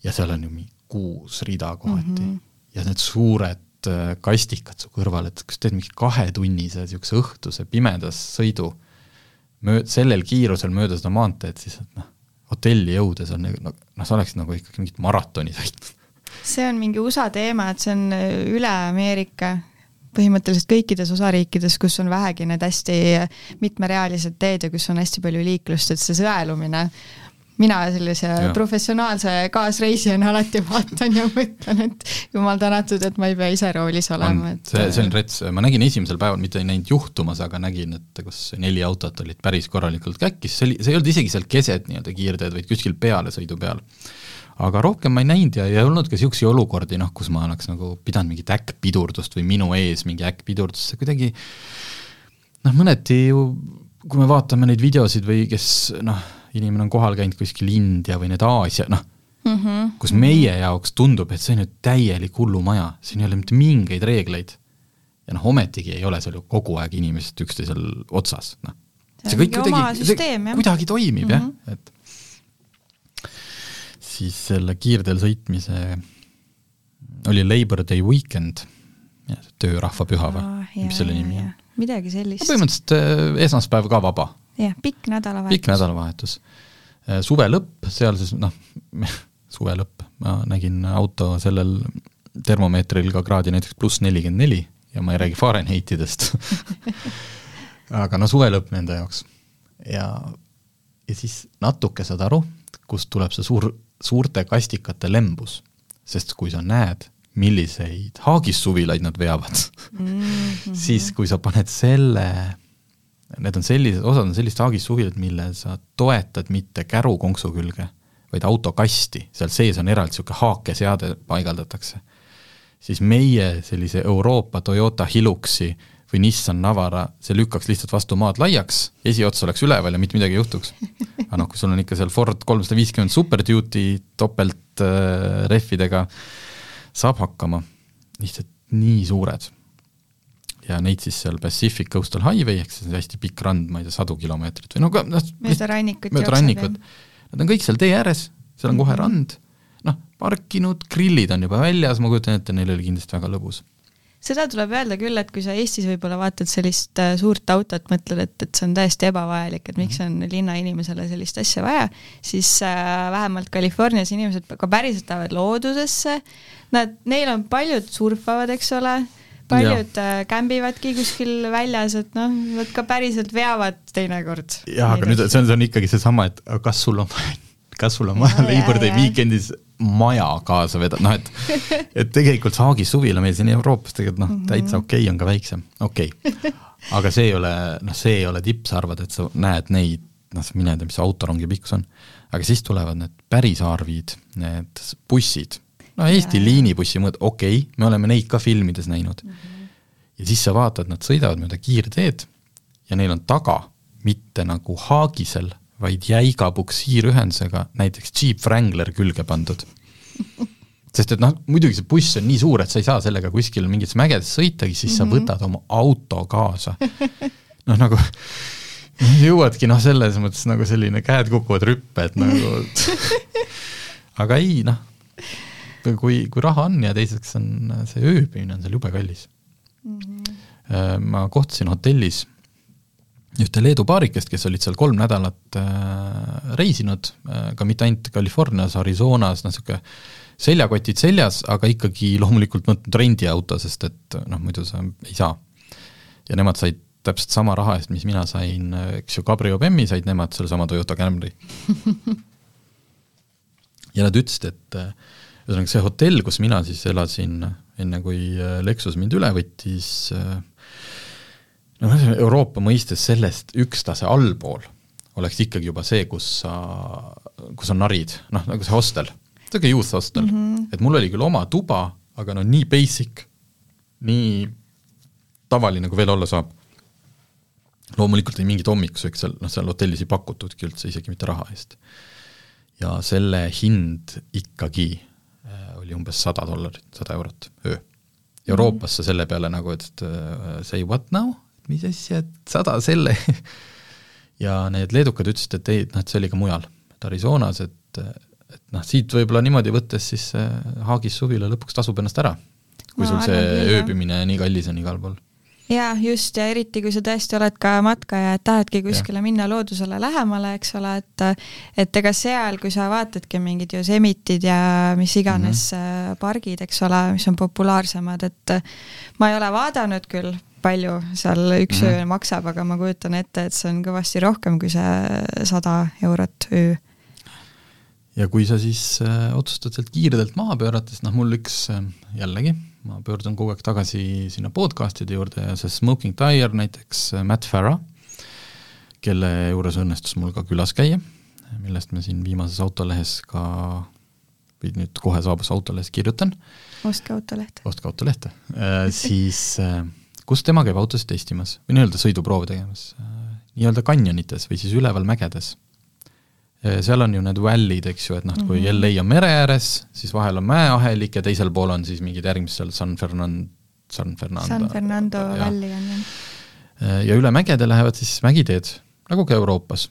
ja seal on ju mingi kuus rida kohati mm -hmm. ja need suured äh, kastikad su kõrval, et kas teed mingi kahetunnise niisuguse õhtuse pimedas sõidu möö-, sellel kiirusel mööda seda maanteed, siis et noh, hotelli jõudes on noh, noh, sa oleksid nagu ikkagi mingit maratoni sõitnud see on mingi USA teema, et see on äh, üle Ameerika põhimõtteliselt kõikides osariikides, kus on vähegi need hästi mitmerealised teed ja kus on hästi palju liiklust, et see sõelumine, mina sellise ja. professionaalse kaasreisijana alati vaatan ja mõtlen, et jumal tänatud, et ma ei pea ise roolis olema, et see, see on rets, ma nägin esimesel päeval, mitte ei näinud juhtumas, aga nägin, et kus neli autot olid päris korralikult käkkis, see oli, see ei olnud isegi seal keset nii-öelda kiirteed, vaid kuskil peale sõidu peal aga rohkem ma ei näinud ja ei olnud ka niisuguseid olukordi, noh, kus ma oleks nagu pidanud mingit äkkpidurdust või minu ees mingi äkkpidurdus, see kuidagi noh, mõneti ju kui me vaatame neid videosid või kes noh, inimene on kohal käinud kuskil India või need Aasia, noh mm, -hmm. kus meie jaoks tundub, et see on ju täielik hullumaja, siin ei ole mitte mingeid reegleid. ja noh, ometigi ei ole seal ju kogu aeg inimesed üksteisel otsas, noh. see kõik kuidagi, kuidagi toimib mm -hmm. jah, et siis selle kiirteel sõitmise oli Labor Day weekend, töörahvapüha või oh, mis selle nimi on? midagi sellist. põhimõtteliselt äh, esmaspäev ka vaba. jah, pikk nädalavahetus. pikk nädalavahetus. Äh, suve lõpp, seal siis noh, suve lõpp, ma nägin auto sellel termomeetril ka kraadi näiteks pluss nelikümmend neli ja ma ei räägi Fahrenheitidest aga no suve lõpp nende jaoks. ja, ja siis natuke saad aru, kust tuleb see suur suurte kastikate lembus, sest kui sa näed, milliseid haagissuvilaid nad veavad mm, -hmm. siis kui sa paned selle, need on sellised, osad on sellised haagissuvilad, mille sa toetad mitte kärukonksu külge, vaid autokasti, seal sees on eraldi niisugune haakeseade paigaldatakse. siis meie sellise Euroopa Toyota Hiluxi või Nissan Navara, see lükkaks lihtsalt vastu maad laiaks, esiots oleks üleval ja mitte midagi ei juhtuks. aga noh, kui sul on ikka seal Ford kolmsada viiskümmend Super Duty topelt äh, saab hakkama, lihtsalt nii suured. ja neid siis seal Pacific Coastal Highway ehk siis hästi pikk rand, ma ei tea, sadu kilomeetrit või noh, noh mööda rannikut mööda rannikut, nad on kõik seal tee ääres, seal on kohe mhm. rand, noh, parkinud, grillid on juba väljas, ma kujutan ette, neil oli kindlasti väga lõbus seda tuleb öelda küll, et kui sa Eestis võib-olla vaatad sellist äh, suurt autot, mõtled, et, et see on täiesti ebavajalik, et miks on linnainimesele sellist asja vaja, siis äh, vähemalt Californias inimesed ka päriselt lähevad loodusesse, nad, neil on, paljud surfavad, eks ole, paljud äh, kämbivadki kuskil väljas, et noh, nad ka päriselt veavad teinekord. jah, aga nüüd see on, see on ikkagi seesama, et kas sul on kas sul on vaja Labor Day weekendis maja kaasa vedada, noh et et tegelikult Haagi suvila meil siin Euroopas tegelikult noh mm -hmm., täitsa okei okay on ka väiksem, okei okay.. aga see ei ole, noh, see ei ole tipp, sa arvad, et sa näed neid, noh, mine tea, mis see autorongi pikkus on, aga siis tulevad need päris arvid, need bussid, no Eesti ja, liinibussi mõõt-, okei okay,, me oleme neid ka filmides näinud mm. -hmm. ja siis sa vaatad, nad sõidavad mööda kiirteed ja neil on taga mitte nagu haagisel vaid jäiga puksiirühendusega näiteks Jeep Wrangler külge pandud. sest et noh, muidugi see buss on nii suur, et sa ei saa sellega kuskil mingites mägedes sõitagi, siis mm -hmm. sa mhm. võtad oma auto kaasa. noh, nagu jõuadki noh, selles mõttes nagu selline käed kukuvad rüppe, et nagu aga ei noh, kui, kui raha on ja teiseks on see ööbimine on seal jube kallis mm. -hmm. ma kohtasin hotellis ühte Leedu paarikest, kes olid seal kolm nädalat äh, reisinud äh,, ka mitte ainult Californias, Arizonas, noh niisugune seljakotid seljas, aga ikkagi loomulikult võtnud rendiauto, sest et noh, muidu sa ei saa. ja nemad said täpselt sama raha eest, mis mina sain, eks ju, Cabrio BEM-i said nemad sellesama Toyota Camry ja nad ütlesid, et äh, ühesõnaga see hotell, kus mina siis elasin, enne kui äh, Lexus mind üle võttis äh,, noh, Euroopa mõistes sellest üks tase allpool oleks ikkagi juba see, kus sa, kus on narid, noh, nagu see hostel, niisugune youth hostel mm, -hmm. et mul oli küll oma tuba, aga no nii basic, nii tavaline, kui veel olla saab. loomulikult ei mingit hommikusööki seal, noh, seal hotellis ei pakutudki üldse, isegi mitte raha eest. ja selle hind ikkagi äh, oli umbes sada dollarit, sada eurot öö. Euroopas sa selle peale nagu, et äh, say what now, mis asja, et sada selle ja need leedukad ütlesid, et ei, noh, et see oli ka mujal, et Arizonas, et, et noh, siit võib-olla niimoodi võttes siis Haagis suvila lõpuks tasub ennast ära, kui no, sul see küll, ööbimine nii kallis on igal pool jaa, just, ja eriti, kui sa tõesti oled ka matkaja, et tahadki kuskile ja. minna loodusele lähemale, eks ole, et et ega seal, kui sa vaatadki mingid Yosemitid ja mis iganes mm -hmm. pargid, eks ole, mis on populaarsemad, et ma ei ole vaadanud küll palju seal üks öö maksab, aga ma kujutan ette, et see on kõvasti rohkem kui see sada eurot öö. ja kui sa siis äh, otsustad sealt kiirelt maha pöörata, siis noh, mul üks äh, jällegi, ma pöördun kogu aeg tagasi sinna podcast'ide juurde ja see Smoking Tire näiteks äh,, Matt Farah, kelle juures õnnestus mul ka külas käia, millest me siin viimases autolehes ka või nüüd kohe saabus autolehes kirjutan. ostke autolehte. ostke autolehte äh,, siis äh, kus tema käib autosid testimas või nii-öelda sõiduproove tegemas, nii-öelda kanjonites või siis üleval mägedes. seal on ju need valley'd, eks ju, et noh, kui mm -hmm. LA on mere ääres, siis vahel on mäeahelik ja teisel pool on siis mingid järgmised San Fernando, San Fernando. San Fernando Valley on jah. ja üle mägede lähevad siis mägiteed, nagu ka Euroopas.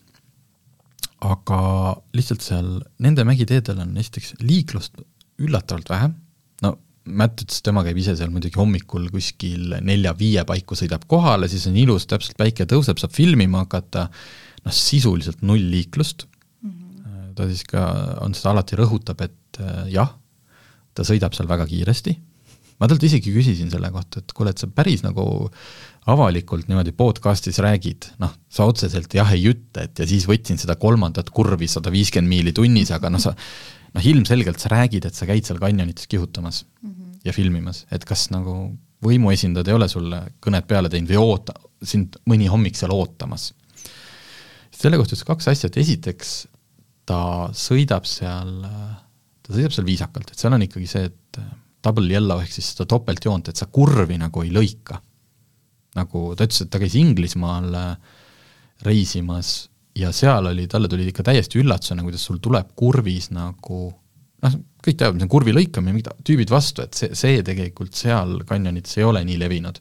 aga lihtsalt seal nende mägiteedel on esiteks liiklust üllatavalt vähe Matt ütles, tema käib ise seal muidugi hommikul kuskil nelja-viie paiku, sõidab kohale, siis on ilus, täpselt päike tõuseb, saab filmima hakata, noh sisuliselt null liiklust mm. -hmm. ta siis ka, on seda alati rõhutab, et äh, jah, ta sõidab seal väga kiiresti, ma talt isegi küsisin selle kohta, et kuule, et sa päris nagu avalikult niimoodi podcast'is räägid, noh, sa otseselt jah ei ütle, et ja siis võtsin seda kolmandat kurvi sada viiskümmend miili tunnis, aga noh, sa noh, ilmselgelt sa räägid, et sa käid seal kanjonites kihutamas mm -hmm. ja filmimas, et kas nagu võimuesindajad ei ole sulle kõnet peale teinud või oota, sind mõni hommik seal ootamas. selle kohta ütles kaks asja, et esiteks ta sõidab seal, ta sõidab seal viisakalt, et seal on ikkagi see, et double yellow ehk siis seda topeltjoont, et sa kurvi nagu ei lõika. nagu ta ütles, et ta käis Inglismaal äh, reisimas ja seal oli, talle tuli ikka täiesti üllatusena, kuidas sul tuleb kurvis nagu noh, kõik teavad, mis on kurvi lõikamine, mingid tüübid vastu, et see, see tegelikult seal kanjonites ei ole nii levinud.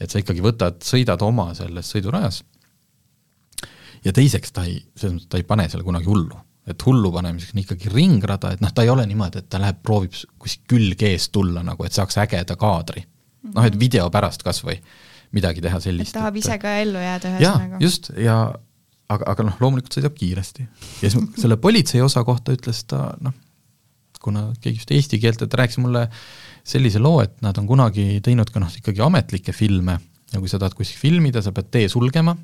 et sa ikkagi võtad, sõidad oma selles sõidurajas ja teiseks ta ei, selles mõttes ta ei pane seal kunagi hullu. et hullu panemiseks on ikkagi ringrada, et noh, ta ei ole niimoodi, et ta läheb, proovib kuskilt külge eest tulla nagu, et saaks ägeda kaadri. noh, et video pärast kas või midagi teha sellist. tahab ise ka ellu jääda ühesõnaga. just, ja aga, aga noh, loomulikult sõidab kiiresti. ja siis selle politsei osa kohta ütles ta noh, kuna keegi just eesti keelt, et rääkis mulle sellise loo, et nad on kunagi teinud ka noh, ikkagi ametlikke filme ja kui sa tahad kuskil filmida, sa pead tee sulgema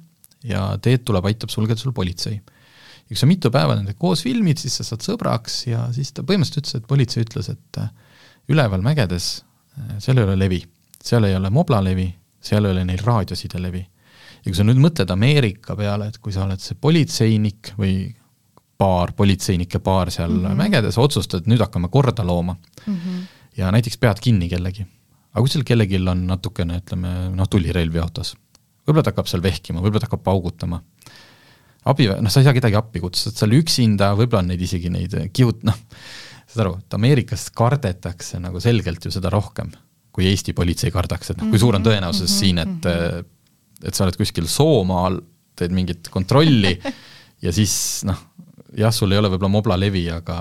ja teed tuleb, aitab sulgeda sul politsei. ja kui sa mitu päeva nendega koos filmid, siis sa saad sõbraks ja siis ta põhimõtteliselt ütles, et politsei ütles, et äh, üleval mägedes äh, seal ei ole levi, seal ei ole moblalevi, seal ei ole neil raadiosidelevi. Ja kui sa nüüd mõtled Ameerika peale, et kui sa oled see politseinik või paar, politseinike paar seal mm -hmm. mägedes, otsustad, nüüd hakkame korda looma mm. -hmm. ja näiteks pead kinni kellegi. aga kui seal kellelgi on natukene, ütleme, noh, tulirelvi autos, võib-olla ta hakkab seal vehkima, võib-olla ta hakkab paugutama, abi, noh, sa ei saa kedagi appi kutsuda, sa oled üksinda, võib-olla on neid isegi neid kiut-, noh, saad aru, et Ameerikas kardetakse nagu selgelt ju seda rohkem, kui Eesti politsei kardaks, et noh, kui suur on tõenäosus mm -hmm. siin, et mhm. Et sa oled kuskil Soomaal, teed mingit kontrolli ja siis noh, jah, sul ei ole võib-olla moblalevi, aga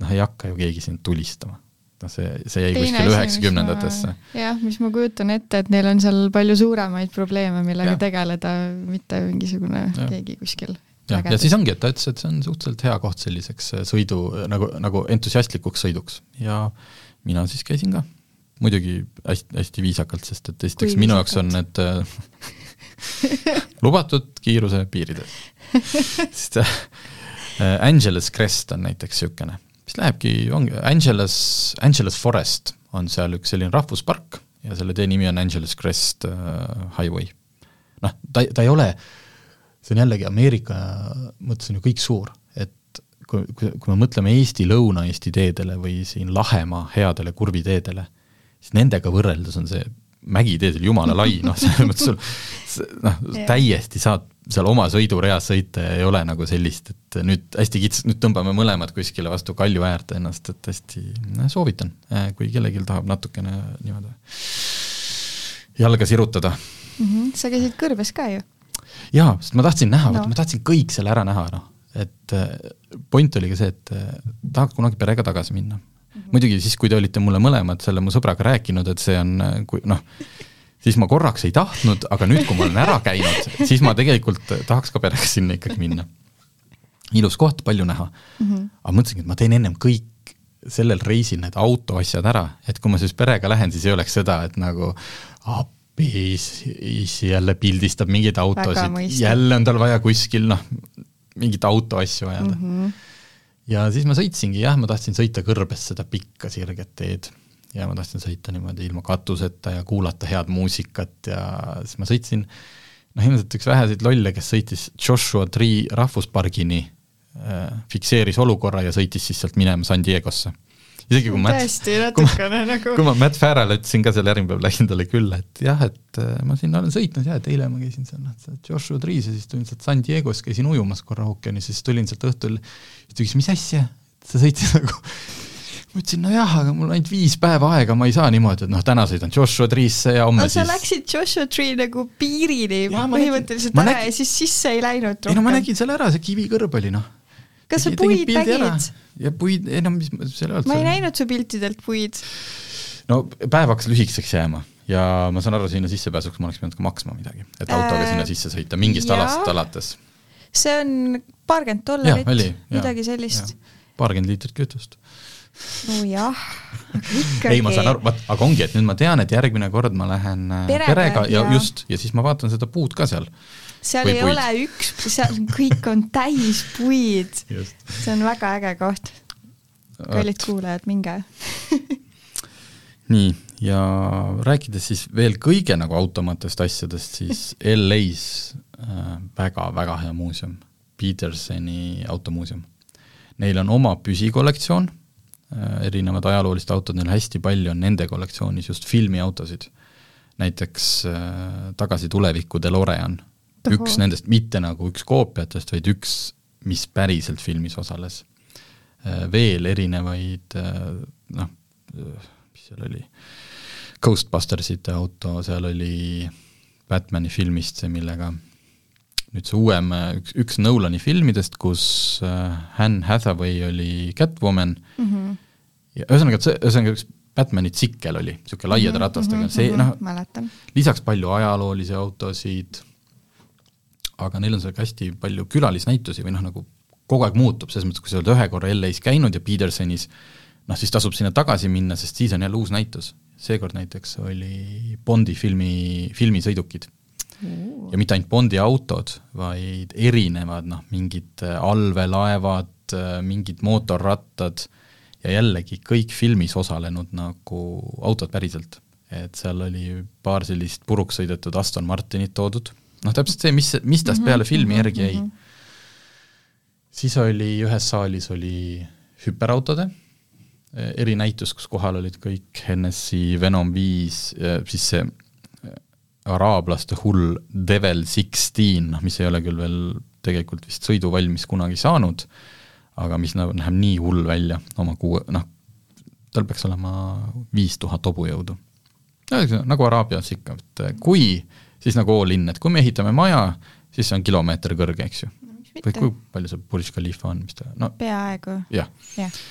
noh, ei hakka ju keegi sind tulistama. noh, see, see jäi Teine kuskil üheksakümnendatesse. jah, mis ma kujutan ette, et neil on seal palju suuremaid probleeme, millega ja. tegeleda, mitte mingisugune ja. keegi kuskil jah, ja siis ongi, et ta ütles, et see on suhteliselt hea koht selliseks äh, sõidu, nagu, nagu entusiastlikuks sõiduks ja mina siis käisin ka. Muidugi hästi, hästi viisakalt, sest et esiteks minu jaoks on need äh, lubatud kiiruse piirides sest Äh, Angeles Crest on näiteks niisugune, mis lähebki, ongi Angeles, Angeles Forest on seal üks selline rahvuspark ja selle tee nimi on Angeles Crest uh, Highway. noh, ta, ta ei ole, see on jällegi Ameerika mõttes on ju kõik suur, et kui, kui, kui me mõtleme Eesti, Lõuna-Eesti teedele või siin Lahemaa headele kurviteedele, siis nendega võrreldes on see mägiteedel jumala lai, noh, selles mõttes sul noh, täiesti saad seal oma sõidureas sõita ja ei ole nagu sellist, et nüüd hästi kits-, nüüd tõmbame mõlemad kuskile vastu kalju äärde ennast, et hästi no, soovitan, äh, kui kellelgi tahab natukene niimoodi jalga sirutada mm. -hmm. sa käisid kõrbes ka ju? jaa, sest ma tahtsin näha no., ma tahtsin kõik selle ära näha, noh, et äh, point oli ka see, et äh, tahaks kunagi perega tagasi minna. Muidugi siis, kui te olite mulle mõlemad selle mu sõbraga rääkinud, et see on, äh, kui noh, siis ma korraks ei tahtnud, aga nüüd, kui ma olen ära käinud, siis ma tegelikult tahaks ka perega sinna ikkagi minna. ilus koht, palju näha mm. -hmm. aga mõtlesingi, et ma teen ennem kõik sellel reisil need autoasjad ära, et kui ma siis perega lähen, siis ei oleks seda, et nagu appi, siis jälle pildistab mingeid autosid, jälle on tal vaja kuskil noh, mingit autoasju ajada mm. -hmm ja siis ma sõitsingi, jah, ma tahtsin sõita kõrbes seda pikka sirget teed. Ja ma tahtsin sõita niimoodi ilma katuseta ja kuulata head muusikat ja siis ma sõitsin noh, ilmselt üks väheseid lolle, kes sõitis Joshua Tree rahvuspargini äh,, fikseeris olukorra ja sõitis siis sealt minema San Diegosse isegi kui tõesti natukene nagu kui ma Matt Farrell ütlesin ka selle järgmine päev, läksin talle külla, et jah, et äh, ma siin olen sõitnud ja et eile ma käisin seal noh, Joshua Trees ja siis tulin sealt San Diego's, käisin ujumas korra ookeanis ja siis tulin sealt õhtul, ta küsis, mis asja, sa sõitsid nagu ma ütlesin, nojah, aga mul ainult viis päeva aega, ma ei saa niimoodi, et noh, täna sõidan Joshua Tree'sse ja homme no, siis sa läksid Joshua Tree nagu piirini põhimõtteliselt ära nägin, ja siis sisse ei läinud rohkem. ei no ma nägin selle ära, see kivikõrb oli noh. Kas sa puid nägid? ja puid, ei no mis seal öelda. ma ei näinud su piltidelt puid. no päev hakkas lühikeseks jääma ja ma saan aru, sinna sissepääsuks ma oleks pidanud ka maksma midagi, et autoga äh, sinna sisse sõita, mingist ja. alast alates. see on paarkümmend dollarit, midagi sellist. paarkümmend liitrit kütust nojah, ikkagi. Ei, ma saan aru, vaat, aga ongi, et nüüd ma tean, et järgmine kord ma lähen äh, perega, perega ja, ja just, ja siis ma vaatan seda puud ka seal. Seal Või ei puid. ole üks, seal kõik on täis puid. see on väga äge koht. kallid kuulajad, minge. Nii, ja rääkides siis veel kõige nagu automatest asjadest, siis LA-s väga-väga äh, hea muuseum, Petersoni automuuseum. Neil on oma püsikollektsioon erinevad ajaloolised autod, neil hästi palju on nende kollektsioonis just filmiautosid. näiteks äh, Tagasi tulevikku DeLorean üks nendest, mitte nagu üks koopiatest, vaid üks, mis päriselt filmis osales. Äh, veel erinevaid äh, noh, mis seal oli, Ghostbustersite auto, seal oli Batmani filmist see, millega nüüd see uuem, üks, üks Nolani filmidest, kus äh, Anne Hathaway oli Catwoman mm, -hmm. ja ühesõnaga, see, ühesõnaga üks Batmani tsikkel oli, niisugune laiade Mhm, ratastega, mhm, see mhm, noh, lisaks palju ajaloolisi autosid, aga neil on seal ka hästi palju külalisnäitusi või noh, nagu kogu aeg muutub, selles mõttes, kui sa oled ühe korra LA-s käinud ja Petersonis, noh siis tasub sinna tagasi minna, sest siis on jälle uus näitus. seekord näiteks oli Bondi filmi, filmisõidukid. Ja mitte ainult Bondi autod, vaid erinevad noh, mingid äh, allveelaevad, mingid mootorrattad ja jällegi kõik filmis osalenud nagu autod päriselt. et seal oli paar sellist puruks sõidetud Aston Martinit toodud, noh täpselt see, mis, mis tast peale filmi järgi jäi. siis oli ühes saalis oli hüperautode eh, erinäitus, kus kohal olid kõik NSC Venom viis, siis see araablaste hull Devil Sixteen, mis ei ole küll veel tegelikult vist sõiduvalmis kunagi saanud, aga mis näeb, näeb nii hull välja oma kuue, noh, tal peaks olema viis tuhat hobujõudu. nagu Araabias ikka, et kui, siis nagu all in, et kui me ehitame maja, siis see on kilomeeter kõrge, eks ju. või kui palju see Burj Khalifa on, mis ta, no peaaegu. jah jah.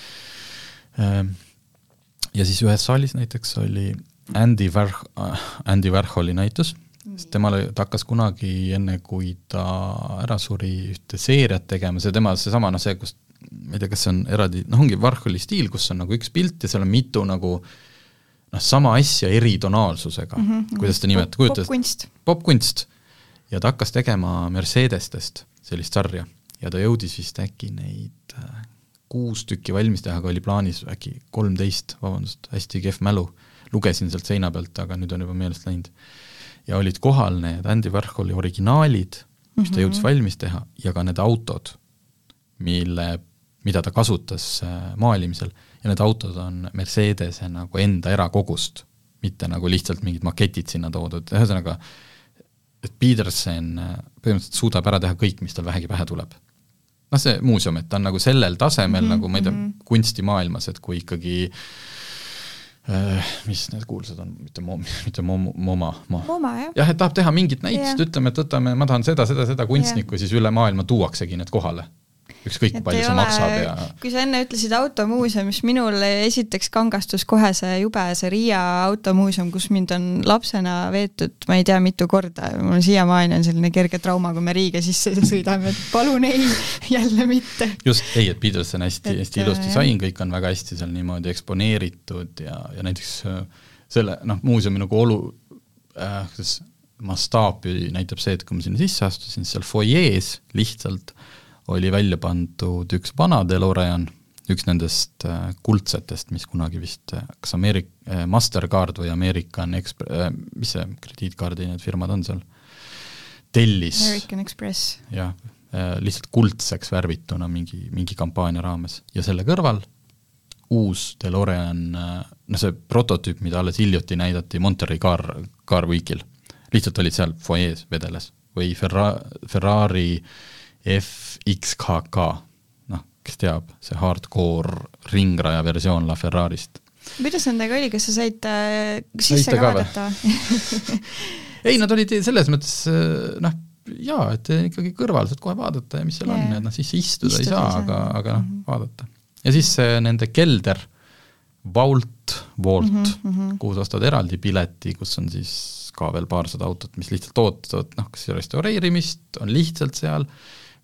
Ehm, ja siis ühes saalis näiteks oli Andy Warh-, Andy Warholi näitus, sest temal, ta hakkas kunagi, enne kui ta ära suri, ühte seeriat tegema, see tema, seesama noh, see, kus ma ei tea, kas see on eraldi, noh ongi Warholi stiil, kus on nagu üks pilt ja seal on mitu nagu noh, sama asja eri tonaalsusega mm, -hmm. kuidas ta nimetab, kujutas popkunst. popkunst. ja ta hakkas tegema Mercedestest sellist sarja ja ta jõudis vist äkki neid äh, kuus tükki valmis teha, aga oli plaanis äkki kolmteist, vabandust, hästi kehv mälu, lugesin sealt seina pealt, aga nüüd on juba meelest läinud. ja olid kohal need Andy Warholi originaalid, mis ta jõudis valmis teha, ja ka need autod, mille, mida ta kasutas äh, maalimisel ja need autod on Mercedese nagu enda erakogust, mitte nagu lihtsalt mingid maketid sinna toodud, ühesõnaga et Peterson äh, põhimõtteliselt suudab ära teha kõik, mis tal vähegi pähe tuleb noh, see muuseum, et ta on nagu sellel tasemel mm -hmm, nagu ma ei tea mm -hmm. kunstimaailmas, et kui ikkagi äh, mis need kuulsad on, mitte mo-, mitte mo-, MoMA, mo-. MoMA, jah. jah, et tahab teha mingit näitust, ütleme, et võtame, ma tahan seda, seda, seda kunstnikku, siis üle maailma tuuaksegi need kohale ükskõik palju see ole, maksab ja kui sa enne ütlesid automuuseum, siis minul esiteks kangastus kohe see jube, see Riia automuuseum, kus mind on lapsena veetud ma ei tea mitu korda, mul siiamaani on selline kerge trauma, kui me Riiga sisse sõidame, et palun ei, jälle mitte. just, ei, et Peterson hästi, hästi ilusti sain, kõik on väga hästi seal niimoodi eksponeeritud ja, ja näiteks äh, selle noh, muuseumi nagu olu äh,, kuidas mastaapi näitab see, et kui ma sinna sisse astusin, seal fuajees lihtsalt oli välja pandud üks vana DeLorean, üks nendest äh, kuldsetest, mis kunagi vist äh, kas Ameerik- äh,, Mastercard või American Express äh,, mis see krediitkaardi need firmad on seal, tellis American Express. jah äh,, lihtsalt kuldseks värvituna mingi, mingi kampaania raames. Ja selle kõrval uus DeLorean äh,, no see prototüüp, mida alles hiljuti näidati Monterey Car, Car Weekil, lihtsalt olid seal fuajees vedeles. Või Ferra-, Ferrari FXKK, noh, kes teab, see hardcore ringraja versioon La Ferrarist. kuidas nendega oli, kas sa said äh, sisse ka vaadata ei, nad olid selles mõttes noh, jaa, et ikkagi kõrval saad kohe vaadata ja mis seal yeah. on, et noh, sisse istuda, istuda ei saa, aga, aga noh mm -hmm., vaadata. ja siis nende kelder, Vault, Vault mm, -hmm. kuhu sa ostad eraldi pileti, kus on siis ka veel paarsada autot, mis lihtsalt ootavad, noh, kas restaureerimist, on lihtsalt seal,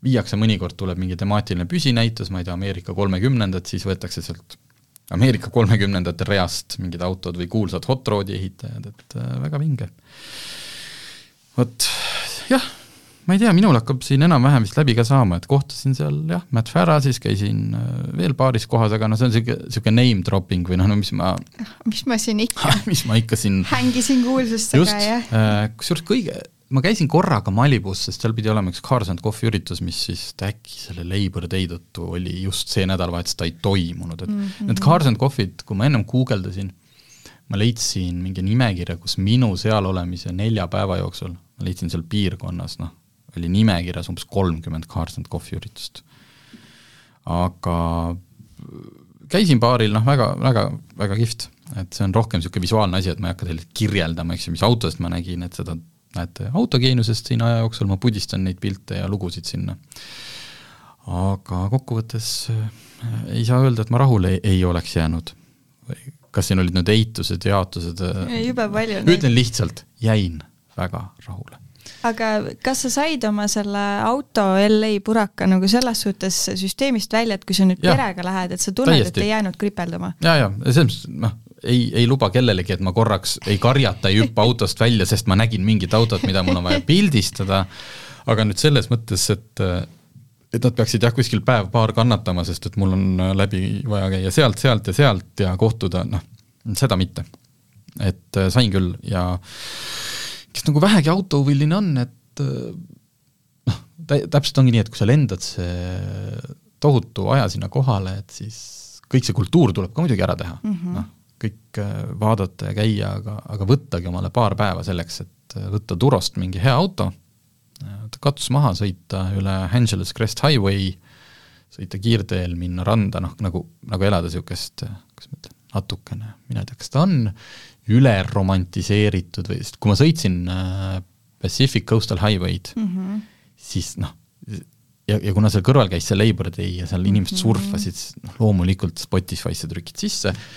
viiakse, mõnikord tuleb mingi temaatiline püsinäitus, ma ei tea, Ameerika kolmekümnendad, siis võetakse sealt Ameerika kolmekümnendate reast mingid autod või kuulsad hot rod'i ehitajad, et äh, väga vinge. vot jah, ma ei tea, minul hakkab siin enam-vähem vist läbi ka saama, et kohtasin seal jah, Matt Farrasis, käisin veel paaris kohas, aga noh, see on niisugune, niisugune name dropping või noh, no mis ma mis ma siin ikka mis ma ikka siin hängisin kuulsustega, jah äh,. Kusjuures kõige, ma käisin korraga Malibus, sest seal pidi olema üks Cars and Coffee üritus, mis siis äkki selle Labor Day tõttu oli just see nädalavahetus, ta ei toimunud, et mm -hmm. need Cars and Coffee'd, kui ma ennem guugeldasin, ma leidsin mingi nimekirja, kus minu seal olemise nelja päeva jooksul, ma leidsin seal piirkonnas, noh, oli nimekirjas umbes kolmkümmend Cars and Coffee üritust. aga käisin baaril, noh, väga, väga, väga kihvt, et see on rohkem niisugune visuaalne asi, et ma ei hakka teile kirjeldama, eks ju, mis autost ma nägin, et seda näete autogeeniusest siin aja jooksul, ma pudistan neid pilte ja lugusid sinna. aga kokkuvõttes ei saa öelda, et ma rahule ei, ei oleks jäänud. kas siin olid nüüd eitused, jaotused, jube palju. ütlen lihtsalt, jäin väga rahule aga kas sa said oma selle auto LA puraka nagu selles suhtes süsteemist välja, et kui sa nüüd ja, perega lähed, et sa tunned, et ei jäänud kripeldama? ja, ja selles mõttes noh, ei, ei luba kellelegi, et ma korraks ei karjata, ei hüppa autost välja, sest ma nägin mingit autot, mida mul on vaja pildistada, aga nüüd selles mõttes, et et nad peaksid jah, kuskil päev-paar kannatama, sest et mul on läbi vaja käia sealt, sealt ja sealt ja kohtuda, noh, seda mitte. et sain küll ja kes nagu vähegi autohuviline on, et noh, täpselt ongi nii, et kui sa lendad see tohutu aja sinna kohale, et siis kõik see kultuur tuleb ka muidugi ära teha mm -hmm., noh, kõik äh, vaadata ja käia, aga, aga võttagi omale paar päeva selleks, et äh, võtta Turost mingi hea auto, äh, katus maha, sõita üle Angeles Crest Highway, sõita kiirteel, minna randa, noh nagu, nagu elada niisugust, kuidas ma ütlen, natukene, mina ei tea, kas ta on üleromantiseeritud või, sest kui ma sõitsin Pacific Coastal Highway'd mm, -hmm. siis noh, ja, ja kuna seal kõrval käis see Labor Day ja seal inimesed mm -hmm. surfasid, siis noh, loomulikult Spotify'sse trükid sisse äh,,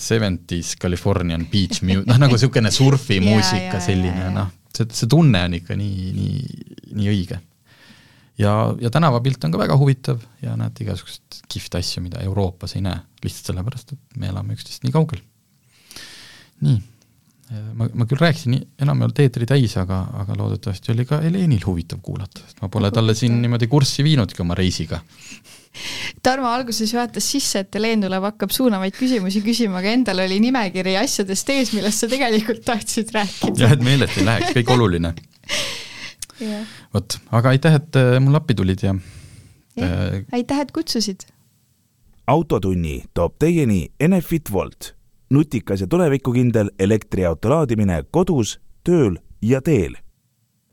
Seventies Californian Beach Mu-, noh nagu niisugune surfimuusika selline, noh, see, see tunne on ikka nii, nii, nii õige. ja, ja tänavapilt on ka väga huvitav ja näed igasuguseid kihvte asju, mida Euroopas ei näe, lihtsalt sellepärast, et me elame üksteist nii kaugel. Nii, ma, ma küll rääkisin enam ei olnud eetri täis, aga, aga loodetavasti oli ka Helenil huvitav kuulata, sest ma pole talle siin niimoodi kurssi viinudki oma reisiga. Tarmo alguses juhatas sisse, et Helen tuleb, hakkab suunavaid küsimusi küsima, aga endal oli nimekiri asjadest ees, millest sa tegelikult tahtsid rääkida. jah, et meelest ei läheks, kõik oluline vot, aga aitäh, et äh, mulle appi tulid ja, ja. Äh, aitäh, et kutsusid. autotunni toob teieni Enefit Volt nutikas ja tulevikukindel elektriauto laadimine kodus, tööl ja teel